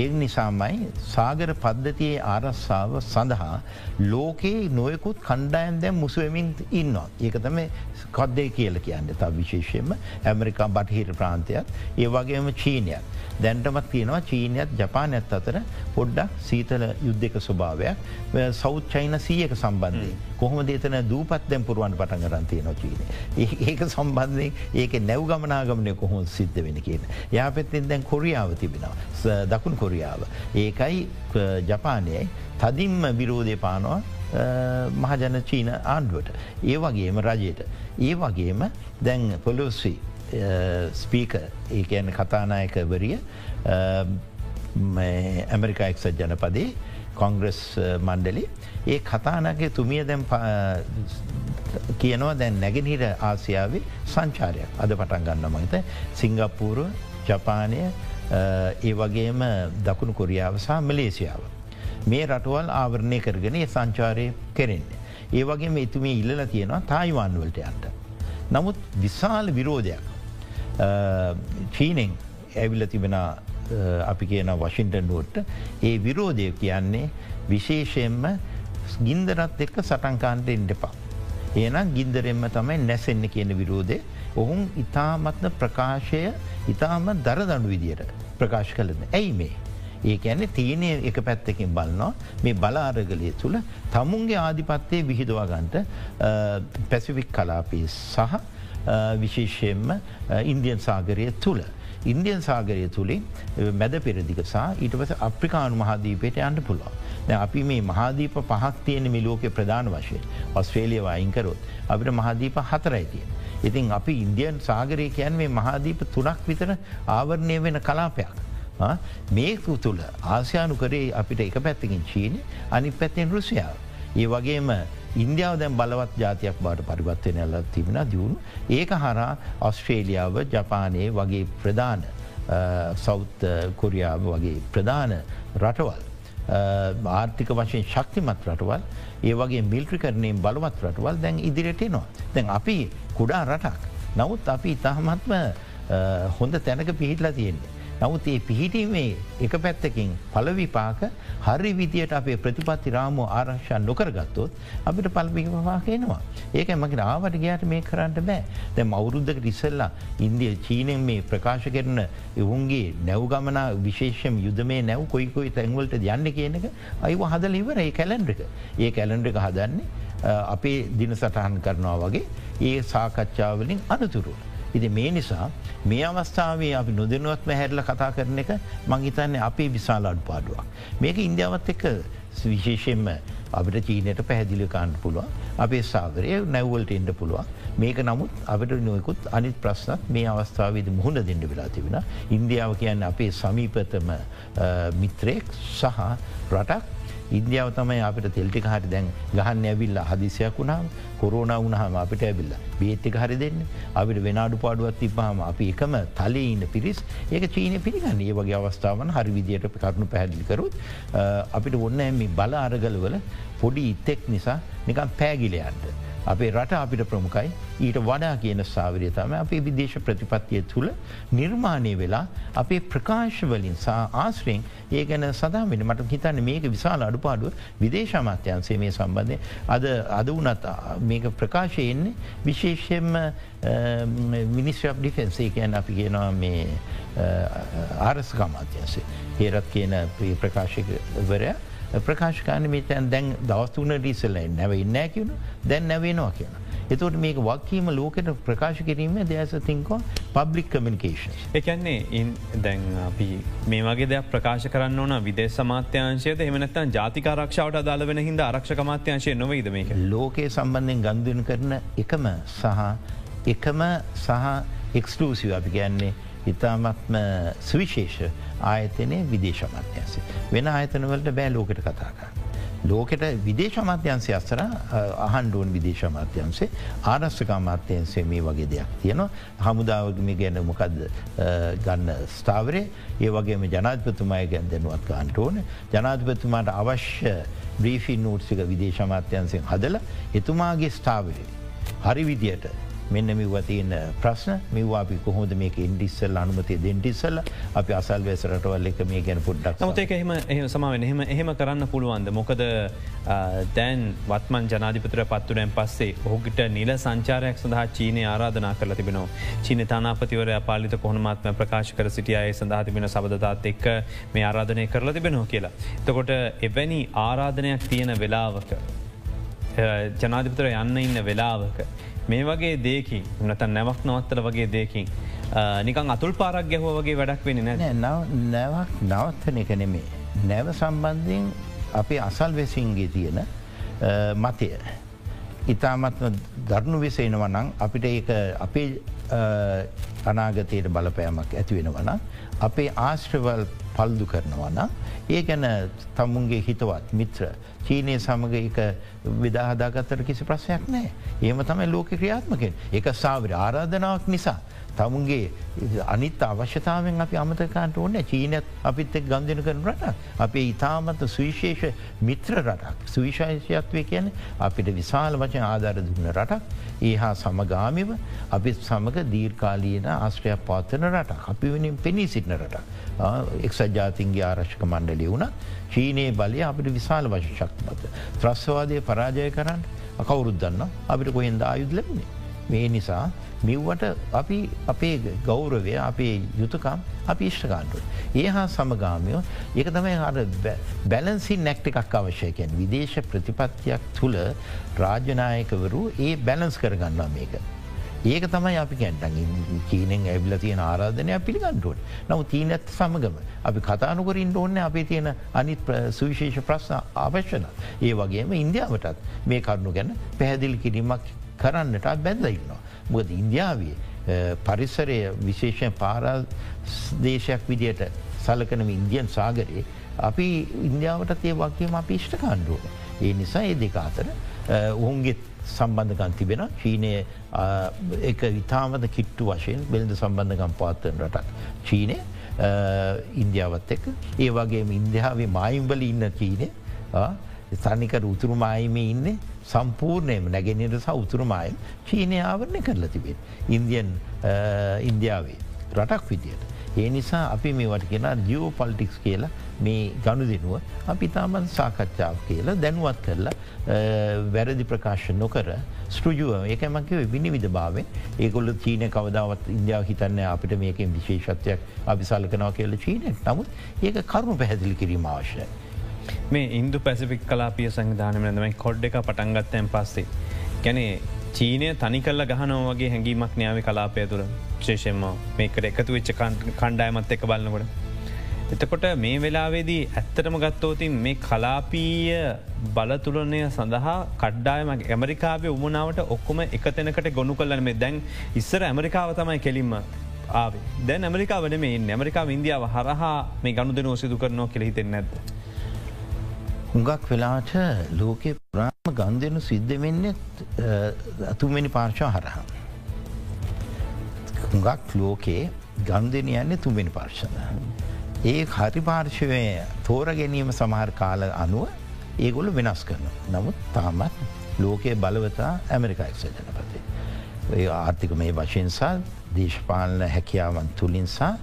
ඒ නිසාමයි සාගර පද්ධතියේ ආරස්සාව සඳහා ලෝකයේ නොයකුත් කණ්ඩායන් දැම් මුසුවමින් ඉන්නවා. ඒක තම කොද්දේ කියල කියන්න ත විශේෂයෙන්ම ඇමරිකා බටහිර ප්‍රාන්තයක් ඒ වගේම චීනයක්. දැන්ටමත් තියෙනවා චීනයත් ජපානයත් අතර පොඩ්ඩක් සීතල යුද්ධක ස්වභාවයක් සෞච් චයින සීයක සම්බන්ධය. කොහොම දේතන දූපත් දැම් පුරුවන් පටන් කරන්තිය නොචීන. ඒක සම්බන්ධය ඒක නැව් ගමනාගමනය කොහොම සිද්ධ වෙන කියන. යාපෙත්තිෙන් දැන් කොරියාව තිබෙනවා දකුණු කොරියාව. ඒකයි ජපානයයි තදින්ම විරෝධය පානවා මහජන චීන ආණ්ඩුවට. ඒ වගේම රජයට. ඒ වගේම දැන් පොලොස්වී ස්පීක ඒකයන් කතානායකවරිය ඇමරිකා එක්සත් ජනපදේ කොංග්‍රස් මණ්ඩලි ඒ කතානගේ තුමිය දැම් කියනවා දැන් නැගෙනහිර ආසියාවේ සංචාරයක් අද පටන් ගන්න මහිත සිංගප්පූරුව ජපානය ඒ වගේම දකුණු කොරියාව සහ මලේසියාව. මේ රටවල් ආවරණය කරගෙන සංචාරය කෙරෙන්නේ. ඒ වගේ එතුමේ ඉල්ල තියෙනවා තායිවාන්වලට යන්ට. නමුත් විශාල විරෝධයක් චීනෙන් ඇවිල්ල තිබෙන අපි කියන වශින්ටනුවට ඒ විරෝධය කියන්නේ විශේෂයෙන්ම ගින්දරත් එක්ක සටන්කාන්ට එන්ඩපා. ඒනම් ගින්දරෙන්ම තමයි නැසෙන්න කියන විරෝධය ඔහුන් ඉතාමත්න ප්‍රකාශය ඉතාම දරදනු විදියට ප්‍රකාශ කලන. ඇයි මේ. ඒ ඇන්නේ තියනය එක පැත්තකින් බලනවා මේ බලාරගලය තුළ තමුන්ගේ ආධිපත්තය විහිදවාගන්ට පැසිවික් කලාපී සහ විශේෂයෙන්ම ඉන්දියන් සාගරය තුළ. ඉන්දියන් සාගරය තුළින් මැද පෙරදිකසා ඊට පස අප්‍රිකානු මහදීපයට යන්න පුළුව. අපි මේ මහදීප පහක් තියෙන මිලෝක ප්‍රධාන වශයෙන් ඔස්ට්‍රේලියව අයිංකරොත් අපිට මහදීප හතරයිතිය. ඉතින් අපි ඉන්දියන් සාගරය කියන් මේ මහදීප තුනක් විතර ආවරණය වෙන කලාපයක්. මේකු තුළ ආසියානු කරේ අපිට එක පැත්තකින් චීන අනි පැත්තෙන් රුසියාව. ඒ වගේම ඉන්දියාව දැන් බලවත් ජාතියක් බාට පරිවත්වය ඇල්ල තිබෙන දියුණු ඒක හරා ඔස්ට්‍රේලියාව ජපානයේ වගේ ප්‍රධාන සෞත් කොරියාව වගේ ප්‍රධාන රටවල්. ආර්ථික වශයෙන් ශක්තිමත් රටවල් ඒ වගේ මිල්ට්‍රි කරණයෙන් බලවත් රටවල් දැන් ඉදිරියටනවා. දැන් අපි කුඩා රටක්. නමුත් අපි ඉතාහමත්ම හොඳ තැනක පිහිටලා තියෙන්නේ. නමුත් ඒ පිහිටීමේ එක පැත්තකින් පලවිපාක හරි විදියට අපේ ප්‍රතිපත්ති රාමෝ ආරක්ෂා නොකරගත්තොත් අපිට පල්පිකවාකෙනවා. ඒක මගේ ආවට ගයාට මේ කරන්න බෑ දැ මවුරුද්ධක ඉස්සල්ලා ඉන්දිය චීනෙන් මේ ප්‍රකාශ කරන එවුන්ගේ නැව්ගමන විශේෂම් යුදමේ නැව් කොයිකොයි තැන්වලට යන්න කියන එක අයිව හදල ඉවර ඒ කැලන්ඩ්‍රික ඒ කැලන්ඩ්‍රික හදන්නේ අපේ දින සටහන් කරනවා වගේ ඒ සාකච්ඡාවලින් අනතුරුව. ඉති මේ නිසා මේ අවස්ථාවේ අපි නොදනුවත්ම හැරල කතා කරන එක මංහිතන්නේ අපේ විශාල අඩු පාඩුවක්. මේක ඉන්දියාවත් එක්ක විශේෂයෙන්ම අපිට චීනයට පැහැදිලිකාන්න පුළුවන්. අපේ සාගරය නැව්වලට එන්ඩ පුළුවන්. මේක නමුත් අපට නොයකුත් අනිත් ප්‍රශ්නත් මේ අවස්ථාවේද මුහුණ දෙන්න වෙලා තිබෙන ඉන්දියාව කියන්න අපේ සමීපතම මිත්‍රයෙක් සහ රටක් ඉන්දියාව තමයි අපට තෙල්ටික හරි දැන් ගහන්න ඇවිල්ල හදිසියක් වුණාම කොරුණ වුණහම අපිට ඇවිල්ල බේත්තික හරි දෙන්න අපිට වෙනඩු පාඩුවත් තිබහම අපි එකම තලේ ඉන්න පිරිස් ඒක චීනය පිළිගන්න ඒ වගේ අවස්ථාවන් හරි විදියට කරුණු පැහැදිලිකරුත් අපිට ඔන්න එම බල අරගලවල පොඩි ඉත්තෙක් නිසා නිකම් පෑගිලයන්ට. අපේ රට අපිට ප්‍රමුඛයි. ඊට වඩා කියන සාවරය තම අපේ විදේශ ප්‍රතිපත්තිය තුළ නිර්මාණය වෙලා අපේ ප්‍රකාශවලින් සා ආශ්‍රයෙන් ඒ ගැන සදාමෙන මට හිතන්න මේක විශාල අඩුපාඩුව විදේශමාත්‍යන්සේ මේ සම්බන්ධය අද අද වනත් මේක ප්‍රකාශයෙන්නේ විශේෂයෙන්ම මිනිස්්‍රප් ඩිෆෙන්සේ කියන්න අපි කියනවා මේ ආරස්කමාත්‍යන්සේ හේරත් කියන ප්‍රකාශකවරයා ප්‍රකාශකාන මේතැන් දැන් දවස්තුන ඩීසල්ල නැව ඉන්නෑ කියන දැන් නැවෙනවා කියන. එතවට මේක වක්කීම ලෝකට ප්‍රකාශ කිරීම දෑස තිංකෝ පබ්ලික් කමිනිකේෂන්.
එකන්නේ ඉන් දැන් අපි මේ වගේ දෙයක් ප්‍රකාශ කරන්න ඕන විදේ සමාත්‍යංශයද එමනත්තන් ජාතිකාරක්ෂාවට අදාල වෙන හිද ආරක්ෂ මාත්‍යංශය නොවයිද මේක
ලෝකයේ සම්බන්ධයෙන් ගන්දුවන කරන එකම සහ එකම සහ එක්ස්ලූසිව අපි ගැන්නේ ඉතාමත්ම සුවිශේෂ ආයතනය විදේශමත්‍යන්සේ. වෙන ආයතනවලට බෑ ලෝකට කතාකා. ලෝකට විදේශමාත්‍යන්සය අස්සර අහන්ඩුවන් විදේශමාත්‍යන්සේ ආරස්්‍රකාමාත්‍යන්සේ මේ වගේ දෙයක් තියෙනවා හමුදාවගම ගැන මොකක්ද ගන්න ස්ථාවරය ඒ වගේම ජනාධපතුමය ගැන් දෙනුවත් ගන්ටඕන ජනාධපතුමාට අවශ්‍ය බ්‍රීෆි නූට්සික විදේශමාත්‍යන්සෙන් හදල එතුමාගේ ස්ථාවරය. හරි විදියට මෙන්න මිව තියෙන ප්‍රශ්න මෙවා අපි කොහොද මේක ඉන්ඩිස්සල් අනුමතය දෙන්ටිස්සල්ල අපි අසල් වැසරටවල් එක මේ ගැන පුඩ්ඩක්
නමුත් එහෙම එහ සමාවෙන එහෙම එහෙම කරන්න පුළුවන්ද මොකද දැන් වත්මන් ජනාධිපතර පත්තුරයන් පස්සේ ඔහුගට නිල සංචාරයක් සඳහා චීනය ආරාධනා කරල තිබෙනවා චීන තානාපතිවර පාලිත කොහොමත්ම ප්‍රකාශ කර සිටියය සඳහා තිබෙන සබධතාත් එක්ක මේ ආරාධනය කරලා තිබෙනවා කියලා. එතකොට එවැනි ආරාධනයක් තියෙන වෙලාවක ජනාධිපතර යන්න ඉන්න වෙලාවක. මේ වගේ දේකින් නත නැවක් නවත්තල වගේ දේකින්. නිකන් අතුල් පාරක් ගැහුව වගේ වැඩක් වෙන නෑ
නැවක් නවත්තන එක නෙමේ. නැව සම්බන්ධයෙන් අපේ අසල් වෙසින්ගේ තියෙන මතය. ඉතාමත්ම දරුණු විසේනවා නං අපිට ඒ අපේ අනාගතයට බලපෑමක් ඇතිවෙනවන. අපේ ආශ්‍රවල් පල්දු කරනවන. ඒ ගැන තමුන්ගේ හිතවත් මිත්‍ර චීනය සමඟ එක විදාහදාගත්තර කිසි ප්‍රශ්යක් නෑ. ඒම තමයි ලෝක ක්‍රියාත්මකෙන් එක සාවර ආරාධනාවක් නිසා. තමුන්ගේ අනිත් අවශ්‍යතාවෙන් අපි අමතකාන්ට ඕන්න චීනත් අපිත් එක් ගන්දන කරන රට. අපේ ඉතාමත සුවිශේෂ මිත්‍ර රටක් සුවිශේෂයත්වය කියන අපිට විශාල වචන ආධාර දුන්න රටක් ඒ හා සමගාමිව අපිත් සමඟ දීර්කාලීන ආශ්‍රයක් පාත්තන රට අපි වනින් පෙනී සිටින රට. එක්සත් ජාතින්ගේ ආරශ්ක මණ්ඩලි වුණ චීනයේ බලය අපිට විශාල වශ ශක්තිමත. ත්‍රස්වාදය පරාජය කරන්න කවුරුද්දන්න අපිට කොහෙන්ද ආයුද ලැබන්නේ. මේ නිසා මෙව්වට අපි අපේ ගෞරවය අපේ යුතුකම් අපි ඉෂ්ටකාන්ටු. ඒ හා සමගාමයෝ ඒක තමයි හර බැලන්සි නැක්ට එකක් අවශ්‍යකයන් විදේශ ප්‍රතිපත්තියක් තුළ රාජ්‍යනායකවරු ඒ බැලන්ස් කරගන්නවා මේක. ඒක තමයි අපි කැන්ටන් චීනෙන් ඇබිල තියෙන ආරාධනය පිළිගන්ටුවට නව තිීනැත් සමගම අපි කතානුකරින් ඕන්න අපේ තියෙන අනිත් සුවිශේෂ ප්‍රශ්න අවශ්‍යන. ඒ වගේම ඉන්දියාවටත් මේ කරුණු ගැන පැහැදිලි කිරීමක් කරන්නට බැඳඉන්නවා. මොකද ඉන්දියාවේ පරිසරය විශේෂයෙන් පාරල් දේශයක් විදියට සලකනම ඉන්දියන් සාගරයේ අපි ඉන්දියාවට ඒ වගේම අපි ඉෂ්ට කාණ්ඩුව. ඒ නිසා ඒ දෙක අතර ඔවුන්ගේ සම්බන්ධකන් තිබෙන චීනය එක ඉතාමද කිට්ටු වශයෙන් බෙල්ද සම්බන්ධකම් පාත්තන රටක්. චීනය ඉන්දියාවත් එක් ඒ වගේ ඉන්දියාවේ මයිම්බල ඉන්න චීනය තනිකර උතුරු මායිම ඉන්න සම්පූර්ණයම නැගෙනට සහ උතුරුමායම් චීනය ආවරණය කරලා තිබෙන. ඉන්දියන් ඉන්දියාවේ රටක් විදියට. ඒ නිසා අපි මේවට කියෙන ජියෝ පොලිටික්ස් කියලා මේ ගණු දෙනුව අපි තාමන් සාකච්ඡාව කියලා දැනුවත් කරලා වැරදි ප්‍රකාශ නොකර ස්ටෘජුව ඒකමකිව විනිවිධ භාවෙන් ඒකොල්ල චීන කවදාවත් ඉන්දියාව හිතන්න අපිට මේකෙන් විශේෂත්වයක් අපි සලකනව කියල චීනයක් නමුත් ඒක කරුණු පැහැදිලි කිරීම අවශ්‍යයි.
මේ ඉන්දු පැසිෆික් කලාපිය සංවිධානමනදමයි කොඩ් එක පටන්ගත්තයන් පස්සේ. ගැනේ චීනය තනි කල්ල ගහනෝ වගේ හැඟීමක් න්‍යාව කලාපය තුළ ශේෂෙන්ම මේකට එකතු වෙච්ච කණ්ඩායමත් එක බලන්නකොට. එතකොට මේ වෙලාවේදී ඇත්තටම ගත්තෝතින් මේ කලාපීය බලතුලනය සඳහා කඩ්ඩායම ඇමරිකාවේ උමනාවට ඔක්කොම එකතැනකට ගොුණු කලන මේ දැන් ඉස්සර ඇමරිකාව තමයි කෙලින්ම ආවේ දැන් ඇමරිකාවන මේ ඇමරිකා ඉන්දියාව හරහා මේ ගණු දෙනෝ සිදු කරනවා කෙළහිතෙන් නැද.
හුඟක් වෙලාට ලෝකෙ ප්‍රාම ගන්දනු සිද්ධ වෙන්න අතුමනි පාර්ශා හරහා. හුඟක් ලෝකයේ ගන්දන යන්නේ තුමනි පාර්ශන. ඒ හරි පාර්ශවය තෝර ගැනීම සමහර කාල අනුව ඒගොලු වෙනස් කරන. නමුත් තාමත් ලෝකයේ බලවතා ඇමරිකාක්ෂ ජනපතේ. ඒ ආර්ථික මේ වශයෙන්සා දේශපාලන හැකියාවන් තුළින්සා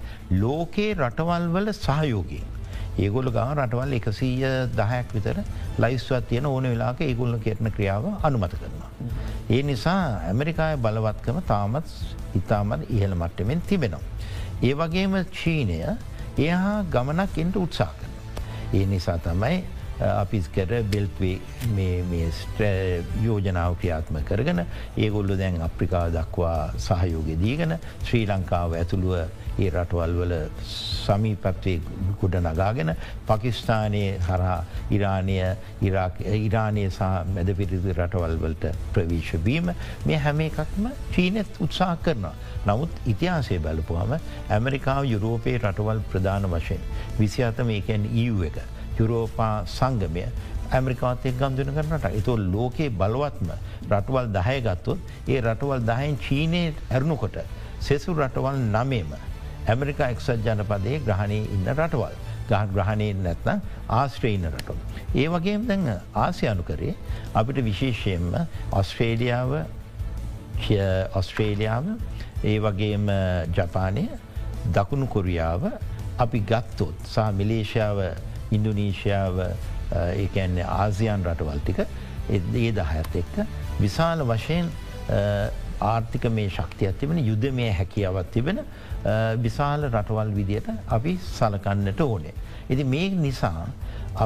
ලෝකයේ රටවල් වල සහයෝගී. ඒගොල ගම රටවල් එකසීය දහයක් විතර ලයිස්වත් තියෙන ඕන වෙලාක ඒගොල්ල කෙරන ක්‍රියාව අනුමත කරනවා. ඒ නිසා ඇමරිකාය බලවත්කම තාමත් ඉතාමත් ඉහළ මට්ටමෙන් තිබෙනවා. ඒ වගේම චීනය එහා ගමනක් එන්ට උත්සා කරන. ඒ නිසා තමයි අපිස් කර බෙල්ත්වේ යෝජනාව ක්‍රියාත්ම කරගෙන ඒගොල්ලු දැන් අප්‍රිකා දක්වා සහයෝග දීගෙන ශ්‍රී ලංකාව ඇතුළුව ඒ රටවල් වල සමීපත්වේ ගොඩ නගාගෙන පකිස්ථානයේ හරහා ඉරානය ඉරානය සහ මැද පිරිදි රටවල් වලට ප්‍රවීශවීම මේ හැම එකක්ම චීනත් උත්සා කරනවා. නමුත් ඉතිහාසය බැලපුහම ඇමරිකාව යුරෝපයේ රටවල් ප්‍රධාන වශයෙන් විසි අතම ඒකැන් EU එක යුරෝපා සංගමය ඇමරිකාතය ගන්දන කරනට එතු ලෝකයේ බලවත්ම රටවල් දහය ගත්තොත් ඒ රටවල් දහයෙන් චීනය ඇරුණුකොට සෙසු රටවල් නමේම ඇමරිකා එක්සත් ජනපදයේ ග්‍රහණය ඉන්න රටවල් ගහ ග්‍රහණය නැත්න ආස්ට්‍රේයින රටවල්. ඒ වගේම දැන් ආසියනු කරේ අපිට විශේෂයෙන්ම ඔස්ට්‍රේලියාව ඔස්ට්‍රේලියාව ඒ වගේම ජපානය දකුණු කොරියාව අපි ගත්තොත් සහ මිලේෂාව ඉන්දුනීශයාව ඒන්නේ ආසියන් රටවල් ටික ඒ දහයත් එක්ක විශාල වශයෙන් ආර්ථික මේ ශක්තියක් තිබෙන යුද මේ හැකියාවත් තිබෙන විශාල රටවල් විදියට අපි සලකන්නට ඕනේ. ඉති මේ නිසා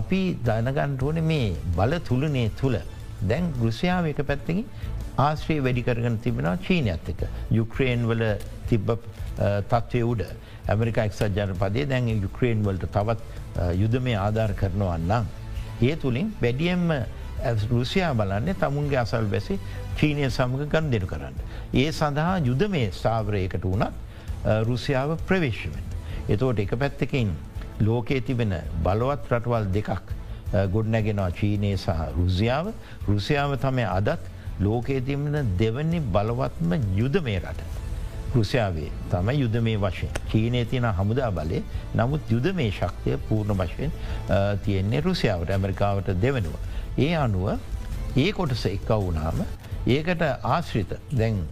අපි දනගන්ට ඕන මේ බල තුළනේ තුළ දැන් ගෘෂයාව එක පැත්තකින් ආශ්‍රී වැඩිකරගෙන තිබෙනවා චීනයත් එක යුක්‍රේන් වල තිබ්බ තත්වය උඩ ඇමරිකා එක්සත් ජනපදේ දැන් යුක්‍රේන් වලට තවත් යුද මේ ආධාර කරනවන්නම්. ඒ තුළින් වැඩියම්ම රුසියා බලන්නේ තමුන්ගේ අසල් බැසි චීනය සමඟ ගන් දෙනු කරන්න. ඒ සඳහා යුද මේ ස්ථාවරයකට වුණත් රුසියාව ප්‍රවේශමෙන්. එතෝට එක පැත්තකින් ලෝකයේ තිබෙන බලවත් රටවල් දෙකක් ගොඩනැගෙනවා චීනය සහ රුසියාව රුසියාව තමයි අදත් ලෝකයේ තිබෙන දෙවනි බලවත්ම යුද මේ රට. රුසියාවේ තම යුද මේ වශයෙන් චීනය තියන හමුදා බලය නමුත් යුද මේ ශක්තිය පූර්ණ වශයෙන් තියෙන්නේ රුසියාවට ඇමරිකාවට දෙවනුව. ඒ අනුව ඒ කොටස එක්ක වුණාම ඒකට ආශ්‍රිත දැන්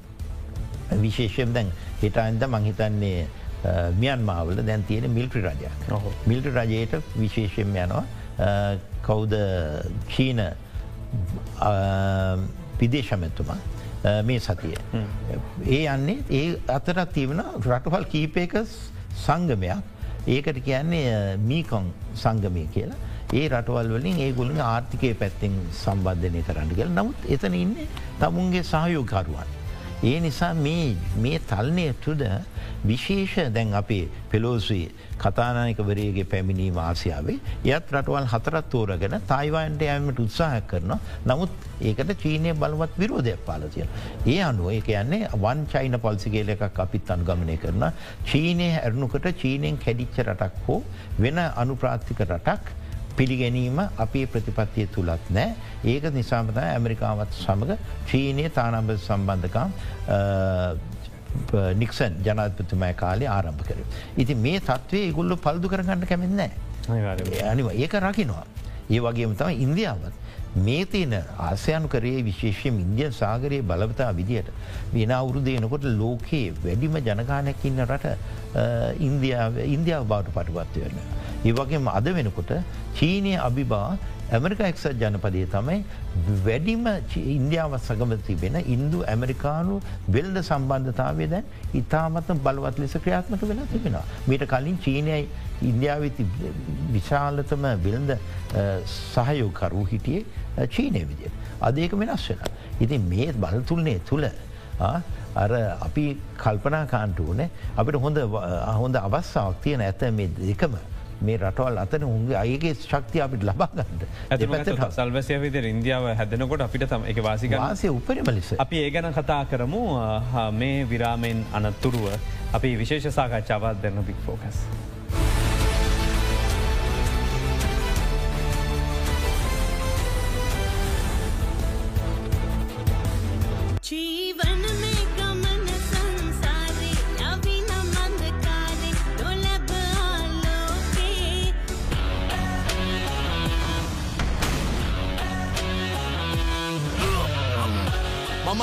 විශේෂයෙන් දැන් හිටයින්ද මංහිතන්නේ මියන්මාවල දැන් තියෙන මිල්ට්‍රි රජයක්. මිල්ට්‍රි රජයට විශේෂයෙන් යනවා. කෞද චීන විදේශමැත්තුමා මේ සතිය. ඒ යන්නේ ඒ අතරත් තිබෙන රටවල් කීපයක සංගමයක්. ඒකට කියන්නේ මීකොන් සංගමය කියලා. ඒ රටවල් වලින් ඒ ගොලින් ආර්ථිකය පැත්තෙන් සම්බන්ධනය කරන්න කියල නමුත් එතන ඉන්න තමුන්ගේ සහයෝකරුවන්. ඒ නිසා මේ තල්නය තුද විශේෂ දැන් අපේ පෙලෝසී කතානායකවරේගේ පැමිණීම ආසියාවේ යත් රටවල් හතරත් තෝරගෙන තයිවාන්ට යෑමට උත්සාහ කරන නමුත් ඒකට චීනය බලවත් විරෝධයක් පාලතිය. ඒ අනුව ඒ කියන්නේ වන් චයින පල්සිගේල එකක් අපිත් අන්ගමනය කරන චීනය ඇරණුකට චීනයෙන් කැඩිච්ච රටක් හෝ වෙන අනුප්‍රාත්තික රටක් පිළිගැනීම අපේ ප්‍රතිපත්තිය තුළත් නෑ ඒක නිසාමත ඇමරිකාවත් සමඟ චීනය තානම්බ සම්බන්ධකම් නික්සන් ජනාධපතුමය කාලේ ආරම්භ කර. ඉති මේ තත්වේ ගුල්ල පල්දු කරගන්න කැමෙන්නෑ. අනිව ඒක රකිනවා. ඒ වගේම තම ඉන්දියාවත් මේ තියෙන ආසයනු කරේ විශේෂයෙන් ඉන්දියන් සාගරයේ බලවතා විදියට වෙන අවුරුදයනකොට ලෝකයේ වැඩිම ජනගානැකින්න රට ඉන්දියාව බවට පටුපත්ව වෙන්න. ඒ වගේම අද වෙනකොට චීනය අභිබා ඇමරිකා එක්සත් ජනපදය තමයි වැඩිම ඉන්දියාවත් සගම තිබෙන ඉන්දු ඇමරිකානු වෙල්ද සම්බන්ධතාවය දැන් ඉතාමත්ම බලවත් ලෙස ක්‍රියාත්මක වෙලා තිබෙනවා. මීට කලින් චීනයයි ඉන්දියාව විශාලතම වෙල්ද සහයෝකරු හිටියේ චීනය විදිය. අදේක වෙනස් වෙන. ඉතින් මේ බලතුල්නේ තුළ අර අපි කල්පනා කාන්ටුවනේ අපිට හොඳ හොඳ අවස්සාවක් තියෙන ඇත මේ දෙකම මේ රටවල් අතන උන්ගේ අයගේ ශක්තිය අපිට ලබාගන්නට
ඇ සල්වසය විද ඉන්දියාව හැදනකොට අපිට තම එක වාසික
වාසය උපරිම ලෙස.
අපි ඒ ගැන කතා කරමු. මේ විරාමෙන් අනත්තුරුව අපි විශේෂ සාකච්ඡාවත් දෙන්න බික් ෆෝකස්.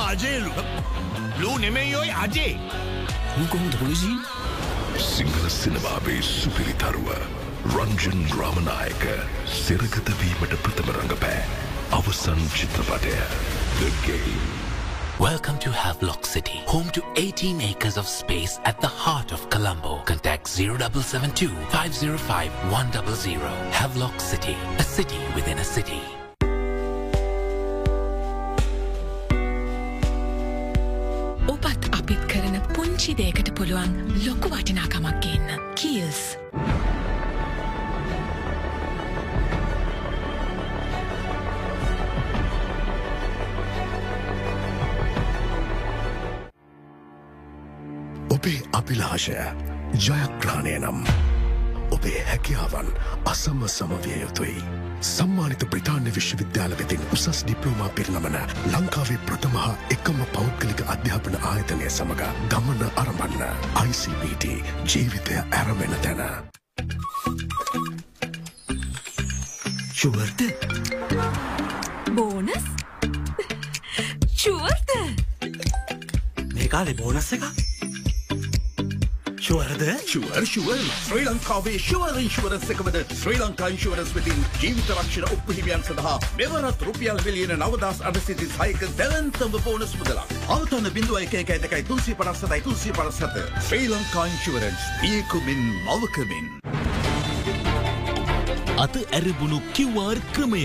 අජේලු ලූ නෙමෙයි ඔයි අජේ
කොහොමද පොලිසි සිංහල සිනමාවේ සුපිරිතරුව රංජන් ග්‍රාමනායක සිරගතවීමට ප්‍රථමරඟ පෑ අවසන් චිත්‍රපටය දගේ.
Welcome to Havelock City, home to 18 acres of space at the heart of Colombo. Contact 0772 505 100. Havelock City, a city within a city. පුංචි දේකට පුළුවන් ලොකු වටිනාකමක් ගන්න. කීල්ස්.
ඔබේ අභිලාශය ජයග්‍රහණය නම් ඔබේ හැකියාවන් අසම සමවිය යුතුයි. සම්මානිත බ්‍රතාන්‍ය විශ්වවිද්‍යාල වෙතින් උසස් ඩිප්ලෝමා පිරිනමන ලංකාවේ ප්‍රථමහා එකම පෞද්ගලික අධ්‍යාපන ආයතනය සමඟ ගමන අරඹන්න. ICBT ජීවිතය ඇරමෙන තැන. ශුවර්ත
බෝනස් ශුවර්ත අදාලේ බෝනස් එක ශුවරද
ශුවර් ශුවර් ශ්‍රී ලංකාවේ ශුවර ඉන්ශුවරස් එකමද ශ්‍රී ලංකා ඉන්ශුවරස් වෙතින් ජීවිත රක්ෂණ ඔප්පහිමියන් සඳහා මෙවරත් රුපියල් විලියන නවදස් අඩසිති සයික දැවන්තම බෝනස් මුදලා අවතන්න බිඳුව එක එක ඇදකයි තුන්සි පනස්සතයි තුන්සි පනස්සත ශ්‍රී ලංකා ඉන්ශුවරන්ස් පියකුමින් මවකමින්.
අත ඇරබුණු කිව්වාර් ක්‍රමය.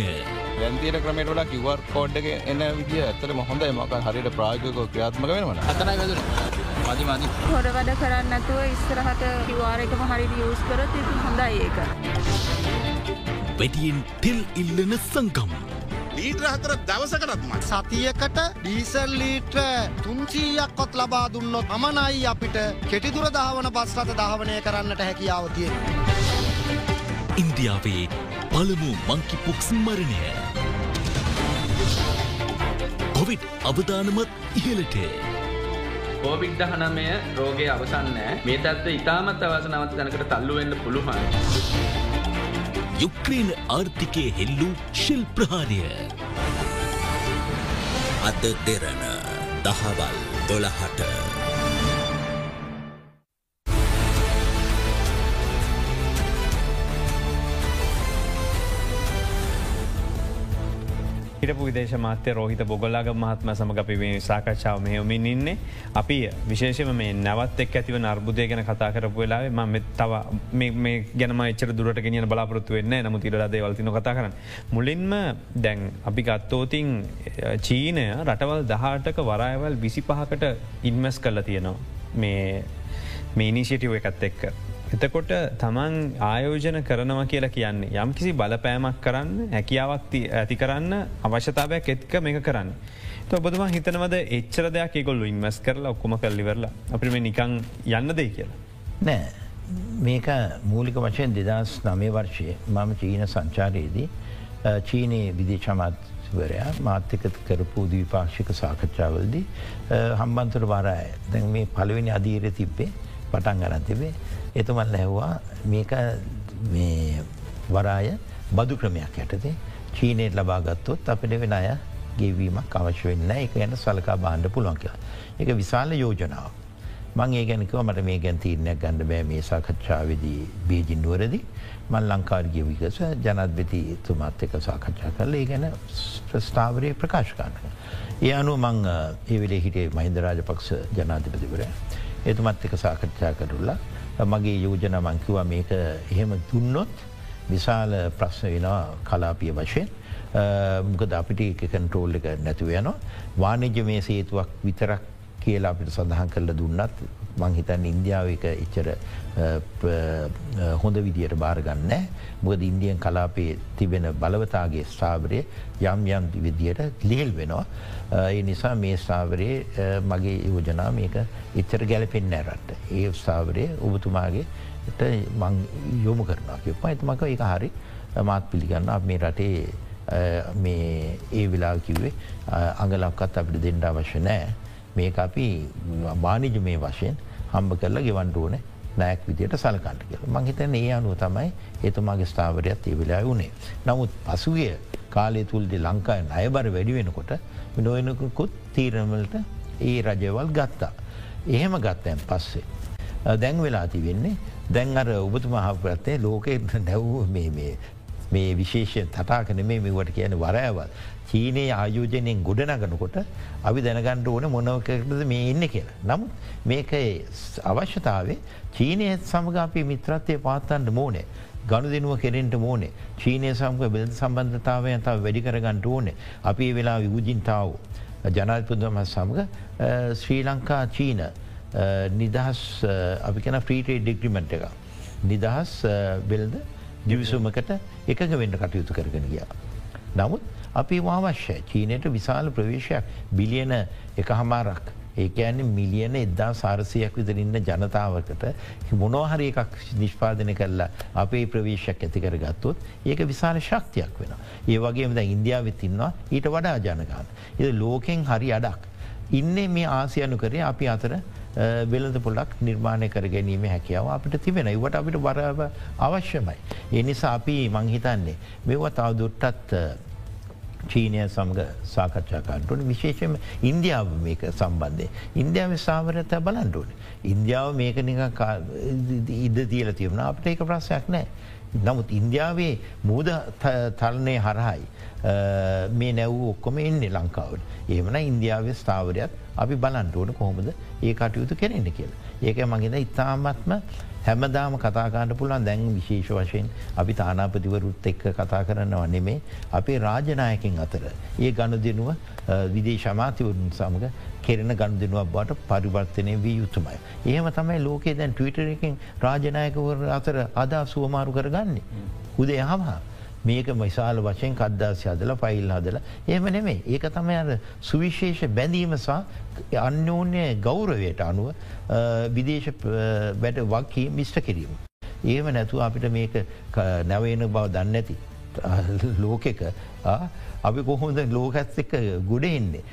වැන්තිර ක්‍රමයට වඩා කිවර් කෝඩ් එක එන්න විදිිය ඇත්තට මොහොඳයි මක හරිට ප්‍රායෝගක ක්‍රියාත්මක වෙනවන අතනයි වැදුර මදි මදි.
හොඩ වැඩ කරන්නතුව ඉස්සරහට කිවාරකම හරි යස් කරත් ඉති හොඳයි ඒක.
වැඩියෙන් තෙල් ඉල්ලන සංකම්
ලීට්‍ර හතර දවසකරත්ම
සතියකට ඩීසල් ලීට්‍ර තුන්සීයක් කොත් ලබා දුන්නොත් අමනයි අපිට කෙටිදුර දහවන පස්රත දහවනය කරන්නට හැකියාව තියෙන.
ඉන්දියාවේ පළමු මංකි පුක්ස් මරණය. කොවිඩ් අවධානමත් ඉහලට
කෝවිඩ් දහනමය රෝගය අවසන්නෑ මේ තත්ව ඉතාමත් අවසනවත් තැනකට තල්ලුවෙන්න පුළුවන්.
යුක්්‍රේන ආර්ථිකය හෙල්ලූ ශිල් ප්‍රහාරය අද දෙරන දහවල් දොළහට.
හිටපු විදේශ මාත්‍ය රෝහිත බොගොල්ලාග මහත්ම සමඟ අපි මේ සාකච්ඡාව මෙහොමින් ඉන්නේ අපි විශේෂම මේ නැවත් එක් ඇතිව අර්බුදය ගැන කතා කරපු වෙලාවේ ම තව මේ ගැනම එච්චර දුරට ගෙනියන බලාපොරත්තු වෙන්න නමු තිරදේ වලතින කතා කරන්න. මුලින්ම දැන් අපි ගත්තෝතින් චීනය රටවල් දහටක වරයවල් විසි පහකට ඉන්මස් කල්ල තියෙනවා මේ මේ ඉනිශිටිව එකත් එක්ක. එතකොට තමන් ආයෝජන කරනව කියලා කියන්නේ යම් කිසි බලපෑමක් කරන්න හැකියාවක් ඇති කරන්න අවශ්‍යතාවයක් එත්ක මේක කරන්න. ඔබතුම හිතනවද එච්චර දෙයක් ඒකොල්ලු ඉන්වස් කරලා ඔක්කොම කල්ලිවරලා අපිම නිකං යන්න දෙයි කියලා.
නෑ මේක මූලික වශයෙන් දෙදස් නමේ වර්ෂය මම චීන සංචාරයේදී චීනයේ විදේශමත්වරයා මාත්‍යක කරපු දීපාක්ෂික සාකච්ඡාවලදී හම්බන්තුර වරය දැන් මේ පළවෙනි අදීර තිබ්බේ පටන් ගරන් තිබේ එතුමල් ලැහවා මේක වරාය බදු ක්‍රමයක් යටතේ චීනයට ලබාගත්තොත් අපිට වෙන අය ගෙවීමක් අවශ්‍ය වෙන්න එක ගැන සලකා බාණ්ඩ පුළුවන් කියලා. එක විශාල යෝජනාව. මං ඒ ගැනකව මට මේ ගැන් තීරණයක් ගණඩ බෑ මේ සාකච්ඡාවදී බේජින්නුවරදි මල් ලංකාර්ගිය විකස ජනත්බති තුමත් එක සාකච්ඡා කරල ඒ ගැන ස්ථාවරය ප්‍රකාශකාන්නක. ඒ අනු මං ඒ වෙලේ හිටේ මහින්දරාජ පක්ෂ ජනාධිපතිවරය. එතුමත් එක සාකච්ඡා කරුල්ලා මගේ යෝජන මංකිවා මේක එහෙම දුන්නොත් විශාල ප්‍රශ්න වෙනවා කලාපිය වශයෙන්. මොකද අපිට එක කන්ට්‍රෝල් එක නැතුව යනවා. වානජ මේ සේතුවක් විතරක් කියලා අපිට සඳහන් කරල දුන්නත් මංහිතන් ඉන්දියාව එක එච්චර හොඳ විදියට බාරගන්න මොකද ඉන්දියන් කලාපේ තිබෙන බලවතාගේ ස්ථාවරය යම් යම් විදියට ලිහිල් වෙනවා. ඒ නිසා මේ ස්ථාවරයේ මගේ යෝජනා මේක එච්චර ගැලපෙන් ඇරට. ඒ ස්ථාවරය ඔබතුමාගේ මං යොමු කරනවා කිප ඇතුමක එක හරි මාත් පිළිගන්න මේ රටේ මේ ඒ වෙලා කිව්වේ අඟලක්කත් අපිට දෙන්නට අවශ්‍ය නෑ මේ අපි වානිජ මේ වශයෙන් හම්බ කරලා ගෙවන්ට ඕනේ නෑක් විදියට සලකන්ට කියල මංහිතන ඒ අනුව තමයි එතුමාගේ ස්ථාවරයක් ඒ වෙලා වුණේ. නමුත් පසුගිය කාලය තුල්දි ලංකාය අයබර වැඩි වෙනකොට නොයනකුත් තීරණවලට ඒ රජවල් ගත්තා. එහෙම ගත්තයන් පස්සේ. දැන් වෙලා තිවෙන්නේ දැන් අර ඔබතුමහපරත්තේ ලෝකෙට නැව් මේ විශේෂ තටාකන මේ මෙවට කියන වරෑවල් චීනයේ ආයෝජනයෙන් ගොඩනගනකොට අපි දැනගණ්ඩ ඕන මොනවකටද මේ ඉන්න කියලා. නමුත් මේක අවශ්‍යතාවේ චීනය සමග අපි මිත්‍රත්වය පාත්තන්ට මෝනේ. ගණු දෙනුව කෙරෙන්ට මෝනේ චීනය සමක බෙද සම්බන්ධතාවය තව වැඩිකරගන්නට ඕනේ අපි වෙලා විභජින්තාව ජනාධපුදම සමඟ ශ්‍රී ලංකා චීන නිදහස් අපි කැන ෆ්‍රීටේ ඩිග්‍රිමෙන්ට් එක. නිදහස් බෙල්ද දිවිසුමකට එකඟ වෙන්න කටයුතු කරගෙන ගියා. නමුත් අපි වාවශ්‍ය චීනයට විශාල ප්‍රවේශයක් බිලියන එක හමාරක් ඒකඇන්න මිලියන එදදා සාරසයක් විදරන්න ජනතාවකට මොනෝහරි එකක් නිෂ්පාදන කරලා අපේ ප්‍රවේශයක් ඇතිකර ගත්තොත් ඒක විශාල ශක්තියක් වෙන. ඒ වගේම ද ඉන්දියාවත් ඉන්නවා ඊට වඩා ජනගාන. එ ලෝකෙන් හරි අඩක්. ඉන්නේ මේ ආසියනු කරේ අපි අතර වෙලද පොලක් නිර්මාණය කර ගැනීම හැකියාව අපිට තිබෙන ඉවට අපිට බරව අවශ්‍යමයි. එනිසා අපි මංහිතන්නේ මෙව තවදුරටත් චීනය සමඟ සාකච්ඡාකාන්ටුවන විශේෂම ඉන්දියාව මේක සම්බන්ධය. ඉන්දියාව සාවරත බලන්ටුවන. ඉන්දියාව මේක නික ඉද තියල තියවුණ අපට ඒක ප්‍රශ්යක් නෑ. නමුත් ඉන්දියාවේ මූද තලනය හරහයි. මේ නැව් ඔක්කොම එන්නේ ලංකාවට. ඒමන ඉන්දියාවේ ස්ථාවරයක් අපි බලන්ටුවන කොහොමද ඒ කටයුතු කෙරෙන්න කියලා. ඒක මගෙන ඉතාමත්ම හැමදාම කතාකාන්න පුළන් දැන් විශේෂ වශයෙන් අපි තානාපතිවරුත් එක්ක කතා කරනවා නෙමේ අපේ රාජනායකින් අතර. ඒ ගණු දෙනුව විදේශමාතිවරුන් සමඟ කෙරෙන ගණු දෙනුවක් බට පරිවර්තනය වී යුතුමයි. එහෙම තමයි ලෝකේ දැන් ටවිටරකින් රාජනායකවර අතර අදා සුවමාරු කරගන්නේ. උදේ හමහා. මේක මයිසාල වශයෙන් කද්දාසි හදල ෆයිල් හදල එහම නෙමේ ඒක තමයි අර සුවිශේෂ බැඳීම සහ අන්‍යෝන්‍ය ගෞරවයට අනුව විදේශ වැඩ වක්කී මිෂ්ට කිරීම. ඒම නැතුව අපිට මේක නැවේන බව දන්න ඇති ලෝකෙක අපි කොහොඳ ලෝකැත් එක්ක ගොඩ එන්නේ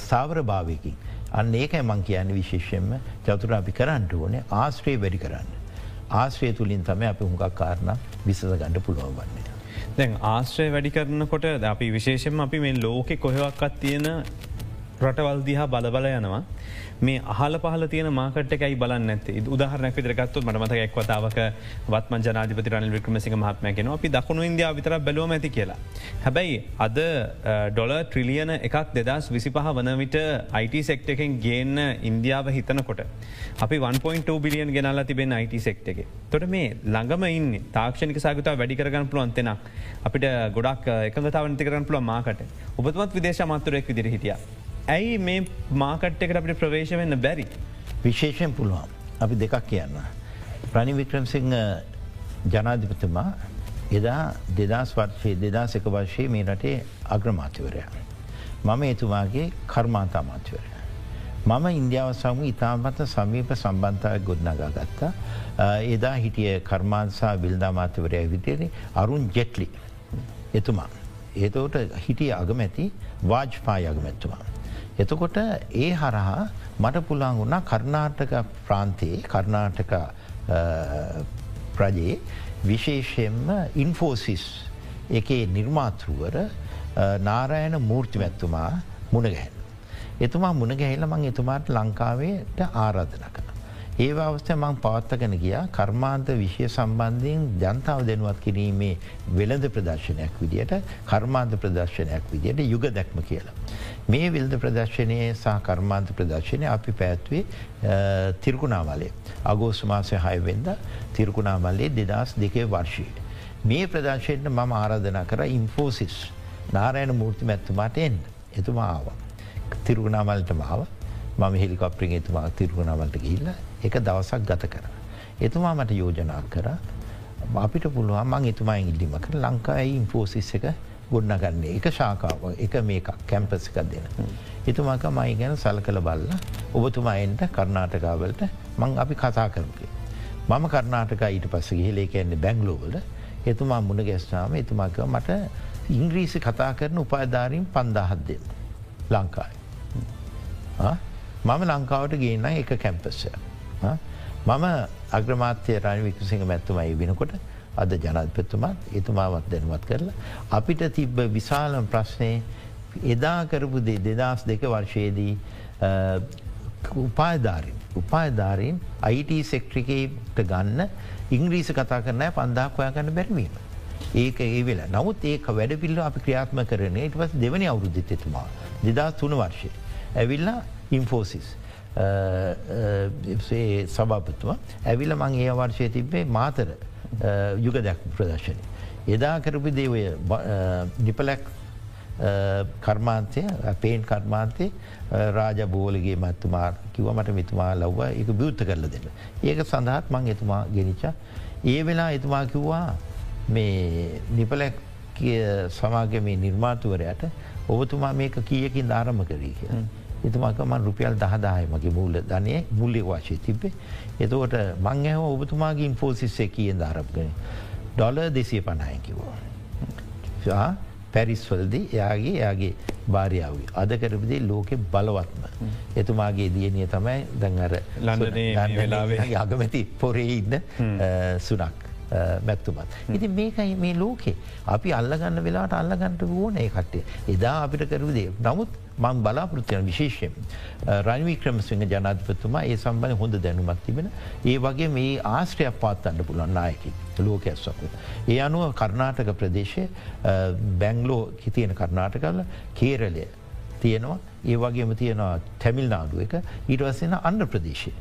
සාවර භාවයකින්. අන්න ඒකයි මං කියන්න විශේෂයෙන්ම චතුර අපි කරන්නට ඕනේ ආශ්‍රයේ වැඩි කරන්න. ආශ්‍රය තුළින් තම අපි හුඟක් කාරණ විසඳ ගණඩ පුළුවන් වන්නේ.
දැන් ආශ්‍රය වැඩි කරනකොට අපි විශේෂෙන් අපි මේ ලෝකෙ කොහෙවක්කත් තියෙන රටවල් දිහා බලබල යනවා. මේ අහල පහල තියන මාකට එකයි බලන්න ඇත උදාහරනක් විදරගත්තු මටමත එක් වතාවක වත්ම ජනාධපති රනිල් වික්‍රමසිංහ මහත්මයගෙන අපි දකුණු ඉන්දයා විතර බැලුවම ඇති කියලා. හැබැයි අද ඩොල ට්‍රිලියන එකක් දෙදස් විසි පහ වන විට IT සෙක්ට එකෙන් ගේන්න ඉන්දියාව හිතනකොට. අපි 1.2 බිලියන් ගෙනල්ලා තිබෙන IT සෙක්ට එක. තොට මේ ළඟම ඉන්න තාක්ෂණික සාගතා වැඩිකරගන්න පුළුවන්තෙනක් අපිට ගොඩක් එකගතාවනති කරන්න පුළුව මාකට ඔබතුමත් විදේශ මාතුරෙක් විදිර හිටිය. ඇයි මේ මාකට් එකට අපිට ප්‍රවේශ වෙන්න බැරි.
විශේෂයෙන් පුළුවන් අපි දෙකක් කියන්න. ප්‍රණි වික්‍රම්සිංහ ජනාධිපතුමා එදා දෙදස් වර්ෂයේ දෙදස් එක වර්ෂයේ මේ රටේ අග්‍රමාතිවරය. මම එතුමාගේ කර්මාන්තාමාතිවරය. මම ඉන්දියාව සමු ඉතාමත සමීප සම්බන්ධය ගොඩනගා ගත්තා. එදා හිටිය කර්මාන්සා විල්දාමාතිවරය විදිරේ අරුන් ජෙට්ලි එතුමා. ඒතවට හිටිය අගමැති වාජ්පාය අගමැත්තුමා. එතකොට ඒ හරහා මට පුළන් වුණා කර්නාටක ප්‍රාන්තයේ කර්නාටක ප්‍රජයේ විශේෂයෙන්ම ඉන්ෆෝසිස් එකේ නිර්මාතෘවර නාරයන මූර්තිමැත්තුමා මුණගැහැන්. එතුමා මුණගැහිල මං එතුමාට ලංකාවේට ආරාධන කන. ඒ අවස්ථ මං පවත්තගෙන ගිය කර්මාන්ත විෂය සම්බන්ධයෙන් ජනතාව දෙනුවත් කිරීමේ වෙළඳ ප්‍රදර්ශනයක් විදියට කර්මාන්ත ප්‍රදර්ශනයක් විදියට යුග දැක්ම කියලා. මේ විල්ද ප්‍රදර්ශනය සහ කර්මාන්ත ප්‍රදර්ශනය අපි පැත්වේ තිරකුණාමලේ. අගෝස් මාසය හයවෙන්ද තිරකුණාමල්ලේ දෙදස් දෙකේ වර්ෂී. මේ ප්‍රදර්ශයට මම ආරාධනා කර ඉන්ෆෝසිස් නාරයන මූර්ති මැත්තුමාට එන්න එතුමා ආව. තිරුගුණාමල්ට මාව මම හෙලිකොප්‍රිං එතුමා තිරුගුණාමල්ට ගිල්ල එක දවසක් ගත කර. එතුමා මට යෝජනා කර අපිට පුළුවන් මං එතුමයි ඉල්ලිම කර ලංකායි ඉන්ෆෝසිස් එක ගොඩ්නගන්නේ එක ශාකාව එක මේක කැම්පසිකක් දෙන. එතුමාක මයි ගැන සල කළ බල්ල ඔබතුමායින්ට කර්නාටකාවලට මං අපි කතා කරුකේ. මම කර්නාටක ඊට පස්ස ගිහිලේ කියන්නේ බැංගලෝවල එතුමා මුණ ගැස්නාම එතුමාක මට ඉංග්‍රීසි කතා කරන උපාධාරීම් පන්දාහත් දෙන්න ලංකායි. මම ලංකාවට ගේන්න එක කැම්පස්සය. මම අග්‍රමාත්‍යය රනි විකසිංහ මැත්තුමයි වෙනකොට අද ජනත්පතුමත් එතුමාවත් දැනුවත් කරලා. අපිට තිබ්බ විශාලම් ප්‍රශ්නය එදා කරපු දේ දෙදස් දෙක වර්ෂයේදී උපාධාරින් උපාධාරීන් අයිට සෙක්ට්‍රිකේට ගන්න ඉංග්‍රීස කතා කරනය පන්දක් හොයා ගන්න බැරිවීම. ඒක ඒ වෙලා නමුත් ඒක වැඩ පිල්ල අපි ක්‍රියාත්ම කරන ඉට පස් දෙවනි අවුරුද්ධ එතුමා දෙදස් තුන වර්ෂය. ඇවිල්ලා ඉන්ෆෝසිස්. සභාපත්තුව ඇවිල මං ඒ වර්ෂය තිබේ මාතර යුග දැක් ප්‍රදර්ශනය. එදා කරපු දේවය නිපලැක් කර්මාන්තය පේන් කර්මාන්තය රාජ බෝලගේ මත්තුමා කිව මට මිතුමා ලව්ව එක බියුත්ත කරල දෙන්න. ඒක සඳහත් මං එතුමා ගෙනනිච. ඒ වෙලා එතුමා කිව්වා මේ නිපලැක් සමාගම නිර්මාතුවරයට ඔබතුමා මේක කියකින් ධාරම කරී කිය. එතුමාකම රුපියල් දහදාය මගේ මූල ධනය මුල්ලෙ වාශය තිබේ. එතකොට මං ඇහ ඔබතුමාගේ ඉන්ෆෝසිස්සේ කියෙන් ධාරප්ගන. ඩොල දෙසිය පණහය කිව්වා. පැරිස්වලද එයාගේ එයාගේ භාරියාවී. අද කරපදේ ලෝකෙ බලවත්ම. එතුමාගේ දියනිය තමයි දැඟර
ලන්ඩනේ
අගමැති පොරේ ඉන්න සුනක්. මැත්තුමත්. ඉති මේකයි මේ ලෝකේ අපි අල්ලගන්න වෙලාට අල්ලගන්නට ඕන කට්ටේ එදා අපිට කරුදේ නමුත් මං බලාපෘතියන විශේෂයෙන් රනිවී ක්‍රමස්විංහ ජනාධපතුමා ඒ සම්බඳ හොඳ දැනුමත් තිබෙන ඒ වගේ මේ ආශ්‍රයක් පාත්තන්න පුළන් නායකි ලෝක ඇස්වක. ඒ අනුව කර්නාටක ප්‍රදේශය බැංලෝ හිතියෙන කර්නාටකල්ල කේරලය තියෙනවා ඒ වගේම තියෙනවා තැමිල් නාඩුව එක ඊටවස්සෙන අන්න ප්‍රදේශය.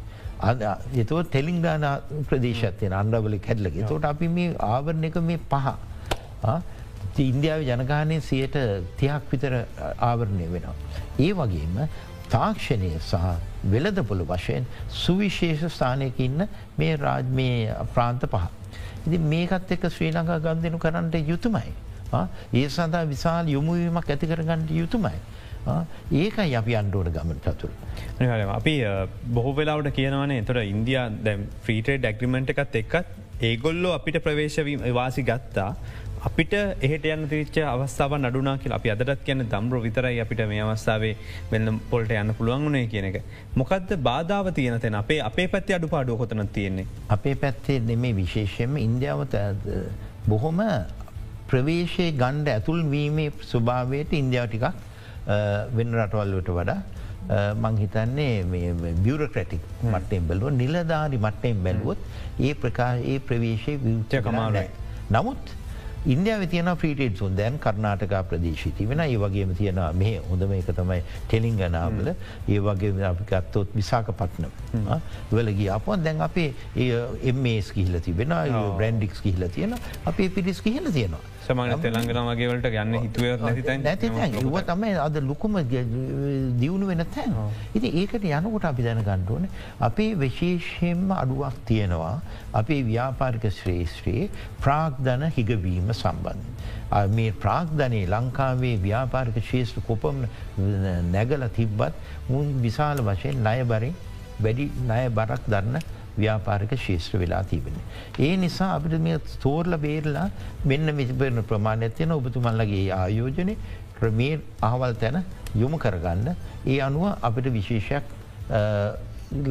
එතුව තෙලිංගාන ප්‍රදේශත්යන අන්ඩවලි හැඩලගේ තොට අපි මේ ආවරණ එක මේ පහ. ඉන්දියාව ජනගානය සියයට තියක් විතර ආවරණය වෙනවා. ඒ වගේම තාක්ෂණය සහ වෙලදපොළ වශයෙන් සුවිශේෂ ස්ථානයක ඉන්න මේ රාජ්මය ප්‍රාන්ත පහ. ඉති මේකත් එක්ක ශ්‍රී ලංකා ගන්දනු කරන්නට යුතුමයි. ඒ සඳහා විශාල් යොමුවීමක් ඇතිකරගන්නට යුතුමයි. ඒකයි අපි අන්ඩෝට ගමන චතුර.
අපි බොහෝ වෙලාවට කියනවනේ තොට ඉන්දයා දැම් ්‍රීටේ ඩැක්රිමෙන්ට් එකත් එක්කත් ඒගොල්ලෝ අපිට ප්‍රවේශවීම වාසි ගත්තා අපිට එහට යන්න තිරිච්ච අවස්ථාව නඩුනා කියල අපි අදත් කියන්න දම්ර විතරයි අපිට මේ අවස්ථාවේ වෙන්න පොල්ට යන්න පුළුවන්ගුණේ කියන එක. මොකක්ද බාධාව තියන තැන අපේ අපේ පැත්ති අඩු පාඩුව කොතන තියෙන්නේ.
අපේ පැත්තේ නෙමේ විශේෂයෙන්ම ඉන්දියාවත බොහොම ප්‍රවේශය ගණ්ඩ ඇතුල් වීමේ ස්වභාවයට ඉන්දියාව ටිකක් වෙන රටවල්ලට වඩා මංහිතන්නේ බියරක්‍රටික් මට්ටෙන් බැලුව නිලධාරි මට්ටෙන් බැලුවොත් ඒ ප්‍රකා ඒ ප්‍රවේශය විච කමාලයි. නමුත් ඉන්දියාව තියන ්‍රීටේඩ් සුන් දැන් කර්නාටක ප්‍රදේශී තිවෙන ඒ වගේම තියෙන මේ හොඳම එක තමයි ටෙලිංගනාවල ඒ වගේ අපි ගත්තොත් විසාක පත්නම් වලග අපන් දැන් අපේ එම්මේස් කිහිල තිබෙන බ්‍රන්ඩික්ස් කිහිල තියෙන අපේ පිරිස් කිහිල තියෙනවා.
සමන තෙළංගන වගේවලට ගන්න හිතුව නැති
ව තමයි අද ලොකුම දියුණු වෙන තැන්. ඉති ඒකට යනකොට අපි දැන ගණ්ඩුවන අපේ විශේෂයෙන්ම අඩුවක් තියෙනවා අපේ ව්‍යාපාරික ශ්‍රේෂ්ත්‍රයේ ප්‍රාග්ධන හිගවීම සම්බන්ධ. මේ ප්‍රාග්ධනයේ ලංකාවේ ව්‍යාපාරික ශේෂ්ත්‍ර කොපම නැගල තිබ්බත් මුන් විශාල වශයෙන් ණයබරින් වැඩි ණය බරක් දන්න ව්‍යාපාරික ශේෂත්‍ර වෙලා තිබෙන. ඒ නිසා අපිට මේ තෝර්ල බේරලා මෙන්න මිතිපරන ප්‍රමාණයක් තියෙන ඔබතුමල්ලගේ ආයෝජනය ක්‍රමේ අහවල් තැන යොමු කරගන්න ඒ අනුව අපිට විශේෂයක්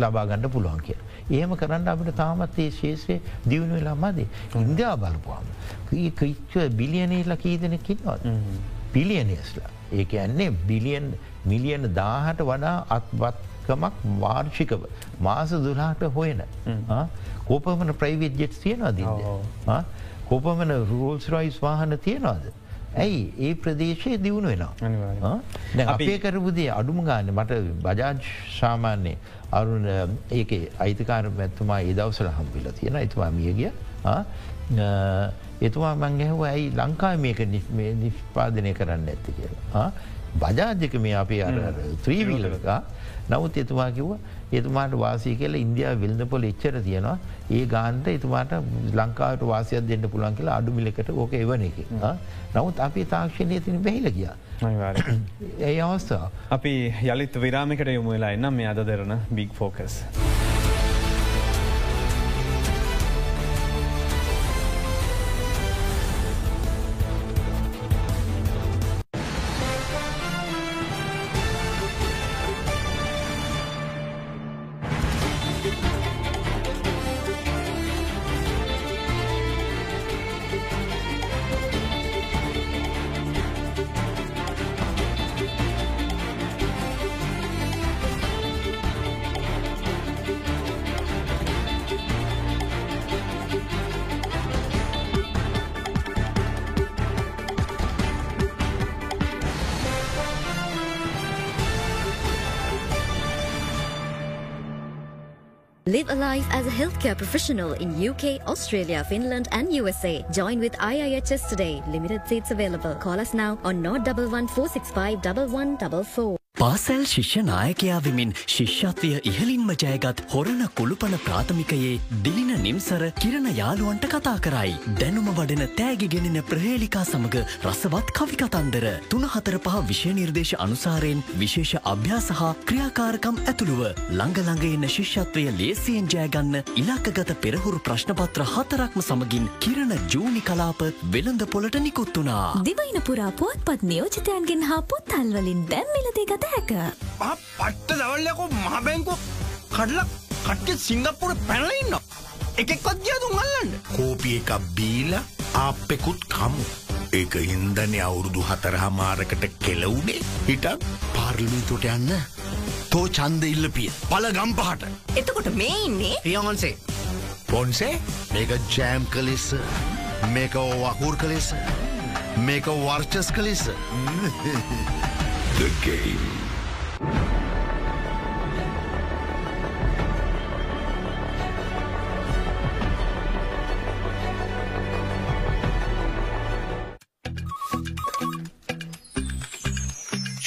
ලබාගන්න පුළුවන් කිය. ඒම කරන්න අපිට තාමත් ඒ ශේෂය දියුණු වෙලා මදේ. ඉන්දයා බලපුවාම. ක්‍රිච්ච බිලියනේල කීදනකින්වත්. පිලියනස්ලා. ඒක ඇන්නේ බිලියන් මිලියන දාහට වඩා අත්වත් කමක් වාර්ෂිකව. මාස දුලාට හොයන. කෝපමන ප්‍රයිවේට් ජෙට් තියෙනවාද කෝපමන රෝල්ස් රයිස් වාහන තියෙනවාද. ඇයි? ඒ ප්‍රදේශය දියුණු වෙනවා. අපේ කරපුදේ අඩුම ගාන්න මට බජාජ් සාමාන්‍යය අරුණ ඒක අයිතිකාර පැත්තුමා ඒ දවසල හම්පිල තියෙන එතුවා මියගිය එතුවා මං ගැහව ඇයි ලංකා මේක නිෂ්පාදනය කරන්න ඇත්ති? කියලා. බජාජක මේ අපේ අර ත්‍රීවීලකා නවත් එතුමා කිව්ව එතුමාට වාසය කියල ඉන්දයා විල්දපොල එච්චර තියෙනවා ඒ ගාන්ට එතුමාට ලංකාවට වාසයක් දෙන්න පුළන් කියලා අඩුමිලකට ඕක එවන එක. නමුත් අපි තාක්ෂණය තින බැහිල කියා. ඒ අවස්ථා.
අපි යළිත් විරාමිකට යොමු වෙලා එන්නම් මේ අද Derana big focus.
Live a life as a healthcare professional in UK, Australia, Finland, and USA. Join with IIHS today. Limited seats available. Call us now on 011465 1144.
පාසැල් ශිෂ්‍ය නායකයා වෙමින් ශිෂ්‍යත්වය ඉහලින්ම ජයගත් හොරණ කුළුපන ප්‍රාථමිකයේ දිලින නිම්සර කිරණ යාළුවන්ට කතා කරයි. දැනුම වඩන තෑගි ගෙනෙන ප්‍රහේලිකා සමඟ රසවත් කවිකතන්දර. තුනහතර පහ විෂය නිර්දේශ අනුසාරයෙන් විශේෂ අභ්‍යාස හා ක්‍රියාකාරකම් ඇතුළුව ළඟළඟ එන්න ශිෂ්‍යත්වය ලේසියෙන් ජයගන්න ඉලක්කගත පෙරහුරු ප්‍රශ්නපත්‍ර හතරක්ම සමගින් කිරණ ජූනි කලාප වෙළඳ පොලට නිකුත් වුණා.
දිවයින පුරා පුවත්පත් නියෝජිතයන්ගෙන් හා පුත්තල්වලින් දැම්මිලදේ ගත හැක.
පට්ට දවල්ලයකෝ මහබැංකු කඩල කට්ට සිංගප්පුර පැනලඉන්න. එකෙක්වත් ගියදුම් අල්ලන්න.
කෝපිය එකක් බීල අපෙකුත් කමු. ඒක හින්දන අවුරුදු හතරහා මාරකට කෙලවුනේ හිටත් පාර්ලිමිතුට යන්න තෝ චන්ද ඉල්ලපිය පල ගම්පහට
එතකොට මේ ඉන්නේ
ෆියන්සේ
පොන්සේ මේක ජෑම් කලෙස්ස මේක වකුර් කලෙස මේක වර්චස් කලෙස The game.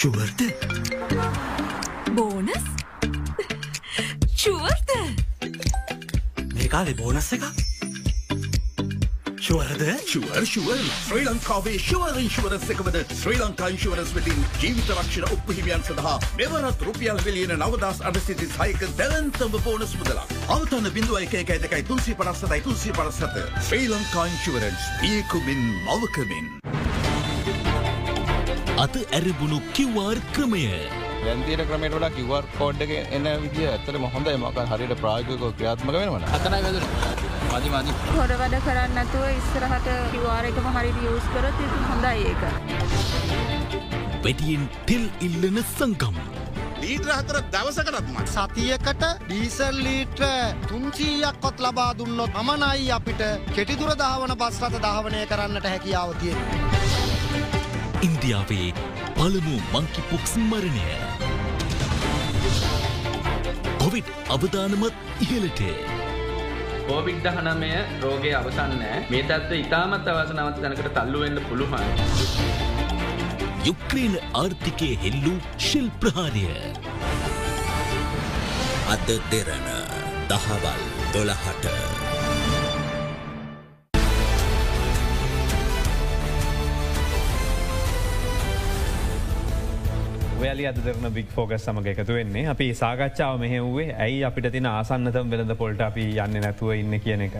ශුවර්ද බෝනස් ශුවර්ද
මේකාලේ බෝනස් එක ශුවරද
ශුවර් ශුවර් ශ්‍රී ලංකාවේ ශුවර් ඉන්ශුවරස් එකමද ශ්‍රී ලංකා ඉන්ශුවරස් වෙතින් ජීවිත රක්ෂණ උපහිමියන් සඳහා මෙවරත් රුපියල් විලියන නවදස් අඩසිති සයක දැවන්තම බෝනස් මුදලක්. අවතන්න බිඳුව එක එකයි දෙකයි තුන්සි පනස්සතයි තුන්සි පනස්සත. ශ්‍රී ලංකා ඉන්ශුවරන්ස් පියකුමින් මවකමින්.
අත ඇරබුණු කිව්වාර් ක්‍රමය.
වැන්තිීට ක්‍රමයට වඩා කිවර් කෝඩ් එක එන්න විදිිය ඇත්තට හොඳයි. මක හරිට ප්‍රායකක ක්‍රියාත්මක වෙනවන අතනයි වැදර මදි මදි
හොඩ වැඩ කරන්න නැතුව ඉස්සරහට කිවාර එකම හරි යස් කරත් ඉති හොඳයි ඒක.
වැඩියෙන් තෙල් ඉල්ලන සංකම්.
ලීට්‍ර හතර දවසකරත්ම සතියකට ඩීසල් ලීට්‍ර තුන්සීයක්කොත් ලබා දුන්නොත් අමනයි අපිට කෙටිදුර ධාවන බස්රත ධාවනය කරන්නට හැකියාව තියෙන.
ඉන්දියාවේ පළමු මංකිපොක්ස් මරණය. කොවිඩ් අවධානමත් ඉහලට.
කෝවිඩ් දහනමය රෝගය අවසන්නෑ මේ තත්ව ඉතාමත් අවසනවත් තැනකට තල්ලුවෙන්න පුළුවන්.
යුක්්‍රේන ආර්ථිකය හෙල්ලූ ශිල් ප්‍රහාණය. අද දෙරන දහවල් දොළහට.
ඔයාලි අද දෙරන බික් ෆෝගස් සමඟ එකතු වෙන්නේ අපි සාකච්ඡාව මෙහෙව්වේ ඇයි අපිට තින ආසන්නතම් වෙළඳ පොල්ට අපි යන්න නැතුව ඉන්න කියන එක.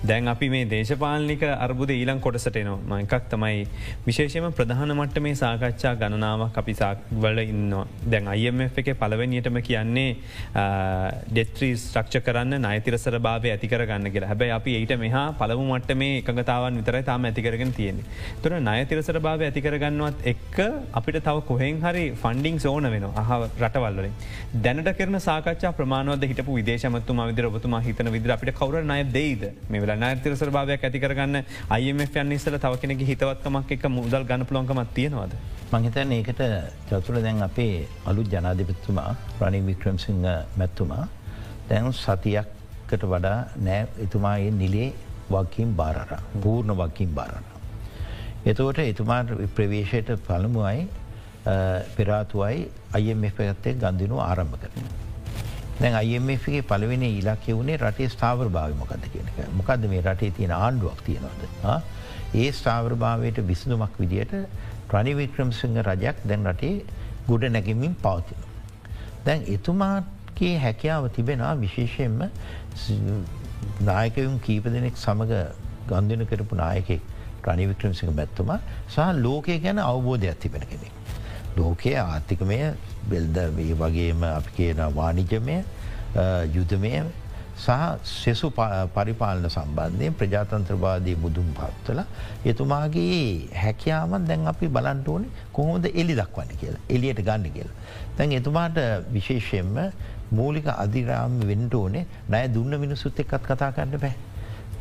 දැන් අපි මේ දේශපාලනික අර්බුද ඊලං කොටසටනවා එකක් තමයි විශේෂම ප්‍රධාන මට්ට මේ සාකච්ඡා ගණනාවක් අපි සාවල ඉන්නවා. දැන් IMF එක පලවෙනියටම කියන්නේ ඩෙත්‍රී ස්ට්‍රක්ෂ කරන්න නයතිරසර භාවය ඇතිකර ගන්න කියලා. හැබැයි අපි ඊට මෙහා පළමු මට්ට මේ එකගතාවන් විතරයි තාම ඇතිකරගෙන තියෙන. තුර නයතිරසර භාවය ඇතිකරගන්නවත් එක්ක අපිට තව කොහෙන් හරි ෆන්ඩිං සෝන වෙන අහ රටවල්ලින් දැනට කරන සාකච්ඡා ප්‍රමාණවද හිටපු විදේශමත්තුම විදිර ඔබතුමා හිතන විදිර අපිට කවර නය දෙයිද? මේ වෙලා නර්තිරසර භාවයක් ඇතිකරගන්න අයම යන් ඉස්සල තව කෙනෙ හිතවත්කමක් එක මුදල් ගන්න පුළොන්කමත් තියෙනවාද.
මහිතන් ඒකට චතුර දැන් අපේ අලු ජනාධිපත්තුමා ප්‍රණී වික්‍රම්සිංහ මැත්තුමා දැන් සතියක්කට වඩා නෑ එතුමාගේ නිලේ වකින් බාරර පූර්ණ වකින් බාරණ. එතවට එතුමාට ප්‍රවේශයට පළමුුවයි පෙරාතුවයි අයම පැත්තේ ගන්දිනු ආරම්භ කරන. දැන් අයමගේ පලවෙනි ඉලක්කය වුණේ රටේ ස්ථාවර භාව මොකද කියනක මොකද මේ රටේ තියෙන ආණ්ඩුවක් තියෙනවද. ඒ ස්ථාවර භාවයට විසඳුමක් විදියට ප්‍රනිවික්‍රම්සිංහ රජයක් දැන් රටේ ගොඩ නැගමින් පවතින. දැන් එතුමාගේ හැකියාව තිබෙනවා විශේෂයෙන්ම නායකයුම් කීප දෙනෙක් සමඟ ගන්දන කරපු නායකෙක් ප්‍රනිවික්‍රම්සිංහ මැත්තුමා සහ ලෝකය ගැන අවබෝධයක් තිබෙන කෙනෙක්. ලෝකයේ ආර්ථිකමය බෙල්ද වේ වගේම අපි කියන වානිජමය යුදමය සහ සෙසු පරිපාලන සම්බන්ධයෙන් ප්‍රජාතන්ත්‍රවාදී මුදුම් පත්වල එතුමාගේ හැකියාවන් දැන් අපි බලන්ට ඕනේ කොහොමද එලි දක්වන්න කියලා එලියට ගන්න කියලා. තැන් එතුමාට විශේෂයෙන්ම මූලික අධිරාම වෙන්ට ඕනේ නය දුන්න මිනිසුත් එක්කත් කතා කරන්න බෑ.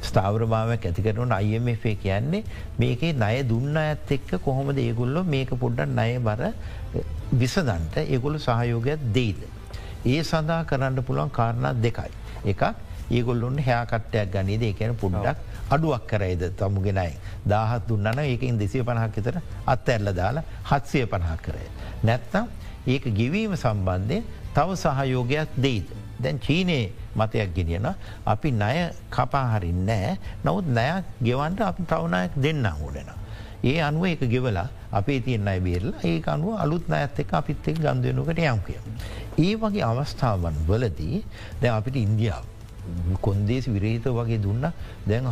ස්ථාවරභාවයක් ඇතිකරනට IMF කියන්නේ මේකේ නය දුන්න ඇත් එක්ක කොහොමද ඒගොල්ලො මේක පොඩ්ඩක් නය බර විසදන්ට ඒගොලු සහයෝගයක් දෙයිද. ඒ සඳහා කරන්න පුළුවන් කාරණා දෙකයි. එකක් ඒගොල්ලොන්න හයාකට්ටයක් ගනීද ඒකන පුඩ්ඩක් අඩුවක් කරයිද තමුගෙනයි. දාහත් දුන්නන ඒකින් දෙසිය පණහක් විතර අත් ඇල්ල දාලා හත්සය පණහක් කරය. නැත්තම් ඒක ගෙවීම සම්බන්ධය තව සහයෝගයක් දෙයිද. දැන් චීනයේ මතයක් ගෙනියන අපි ණය කපාහරින් නෑ නවත් නයක් ගෙවන්ට අපි තවනායක් දෙන්න හෝඩෙන. ඒ අනුව එක ගෙවලා අපේ තියන්න අයි බේරලා ඒ අනුව අලුත් අඇත් එක අපිත් එක් ගන්දයනුකට යම් කිය. ඒ වගේ අවස්ථාවන් වලදී දැ අපිට ඉන්දියාව කොන්දේසි විරහිත වගේ දුන්න. දැන්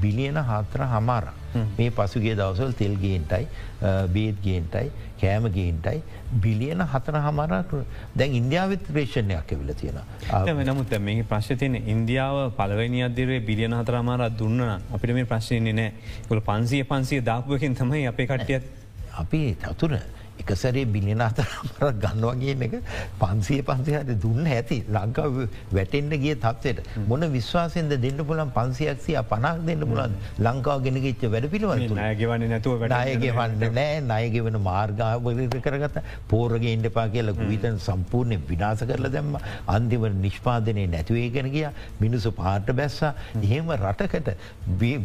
බිලියන හාතර හමාර මේ පසුගේ දවසල් තෙල්ගේන්ටයි බේත්ගේන්ටයි කෑමගේන්ටයි බිලියන හතර හමරක්. දැන් ඉන්දියාවත් රේෂණයක් ඇවිල තියෙන.
නමුත් මේ ප්‍රශ්තියන ඉන්දියාව පලවනි අදරේ බිලියන හතර අමාරත් දුන්න අපිට මේ ප්‍රශ්නයන්නේ නෑ. ගොල පන්සිය පන්සිය දාපුවකින් තමයි අපේ කට්ටියත්
අපි තතුර එක සැරේ බිලියන අතරමරක් ගන්නවගේ එක පන්සිය පන්සිහට දුන්න ඇති ලංකාව වැටෙන්ට ගිය තත්වයට මොන විශ්වාසෙන්ද දෙන්න පුලන් පන්සියක්සිය පනක් දෙන්න පුලන් ලංකාව ගෙනගෙච්ච වැඩ පිළිවල
නයගවන්න නැතුව
නායගවන්න නෑ. නයගෙවන මාර්ගාවක කරගත පෝරගේන්ට පා කියල විතන් සම්පූර්ණය විනාස කරල දැම්ම. අන්තිම නිෂ්පාදනය නැතිවේගෙන ගිය. මිනිසු පාට බැස්සා. එහෙම රටකට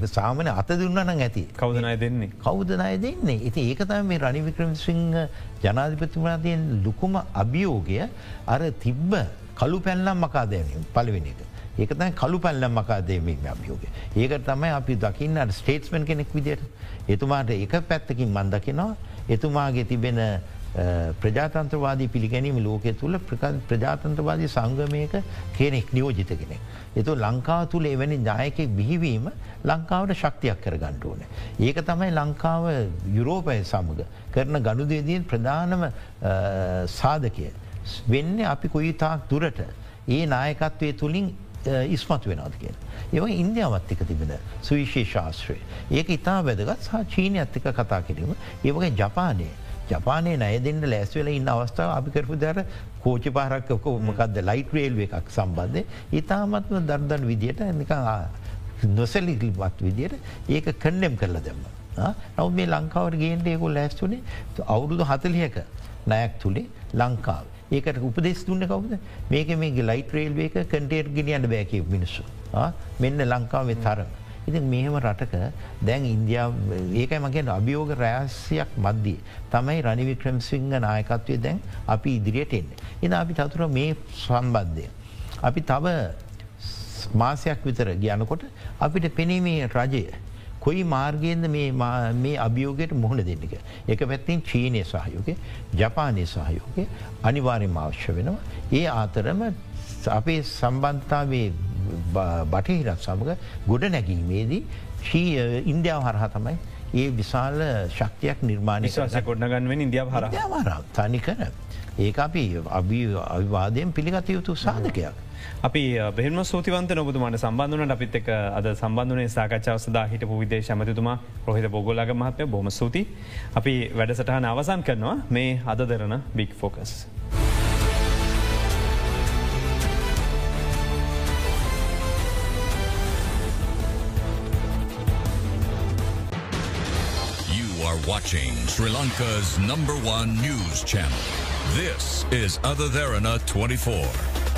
සාමන අත දුන්නන ඇති.
කවදනය දෙන්නේ?
කවුදනය දෙන්නේ? ඇති ඒකතම මේ රනිවික්‍රම සිංහ ජනාධිපතිමනාතියෙන් ලොකුම අභියෝගය අර තිබ්බ කළු පැල්ලම් මකාදයනින් පලවෙන එක. ඒකතයි කළු පැල්ලම් මකාදේමීම අභියෝග. ඒක තමයි අපි දකින්නට ස්ටේට්ස්මන් කෙනෙක් විදියට. එතුමාට එක පැත්තකින් මන්දකිනවා එතුමාගේ තිබෙන ප්‍රජාතන්ත්‍රවාදී පිළිගැනීම ලෝකය තුළ ප්‍රජාතන්ත්‍රවාදී සංගමයක කෙනෙක් නියෝජිත කෙනෙක්. එතු ලංකාව තුළ එවැනි ඥායකෙක් බිහිවීම ලංකාවට ශක්තියක් කර ගණ්ඩුවන. ඒක තමයි ලංකාව යුරෝපය සමඟ කරන ගණුදේදීන් ප්‍රධානම සාධකය. වෙන්න අපි කොයි තාක් දුරට ඒ නායකත්වය තුළින් ඉස්මතු වෙනද කිය. ඒව ඉන්දියාවත් එක තිබෙන සුවිශේ ශාස්ත්‍රය. ඒක ඉතා වැදගත් සහ චීනය ඇත්තික කතා කිරීම ඒවගේ ජපානය ජපානය නය දෙන්න ලැස්වෙල ඉන්න අවස්ථාව අපි කරපු දර කෝච පාරක්ක මොකක්ද ලයිට රේල්ව එකක් සම්බන්ධය ඉතාමත්ම දර්දන් විදියට නික නොසැලිගලිපත් විදියට ඒක කන්නෙම් කරලා දෙන්න. නව මේ ලංකාවට ගේන්ට ඒකු ලැස්තුනේ අවුරුදු හතලියක නයක් තුළේ ලංකාව. ඒකට උපදෙස් දුන්න කවද මේක මේ ලයිට රේල්වේ එක කටේර් ගෙනියන්න බෑකව මිනිස්සු. මෙන්න ලංකාවේ තරම. ඉති මෙහෙම රටක දැන් ඉන්දියාව ඒකයි මගේ අභියෝග රෑසයක් මධ්දී තමයි රනිවික්‍රම් සිංහ නායකත්වය දැන් අපි ඉදිරියට එන්න. එද අපි තතුර මේ සම්බන්ධය. අපි තව මාසයක් විතර ගියනකොට අපිට පෙනීමේ රජය. කොයි මාර්ගයෙන්ද මේ අභියෝගයට මුහුණ දෙන්නක. එක පැත්තින් චීනය සහයෝක ජපානය සහයෝක අනිවාර්යම අවශ්‍ය වෙනවා. ඒ ආතරම අපේ සම්බන්ධතාවේ බටහිරත් සමඟ ගොඩ නැගීමේදී ශී ඉන්දියාව හරහා තමයි ඒ විශාල ශක්තියක් නිර්මාණය
කොඩ්නගන්වෙන් ඉදියාව හර
හර තනි කර. ඒ අපි අවිවාදයෙන් පිළිගත යුතු සාධකයක්.
අපි බෙම සූතිවන්ත නොබතුමාට සම්බන්ධනට අපිත් එක අද සම්බන්ධනේ සාකච්ඡාව සදා හිටපු විදේශ ඇමතිතුමා ප්‍රහිත බොගොලග මහත්ය බොම සූති අපි වැඩසටහන අවසන් කරනවා. මේ අද Derana big focus.
Watching Sri Lanka's number one news channel. This is Other Tharana 24.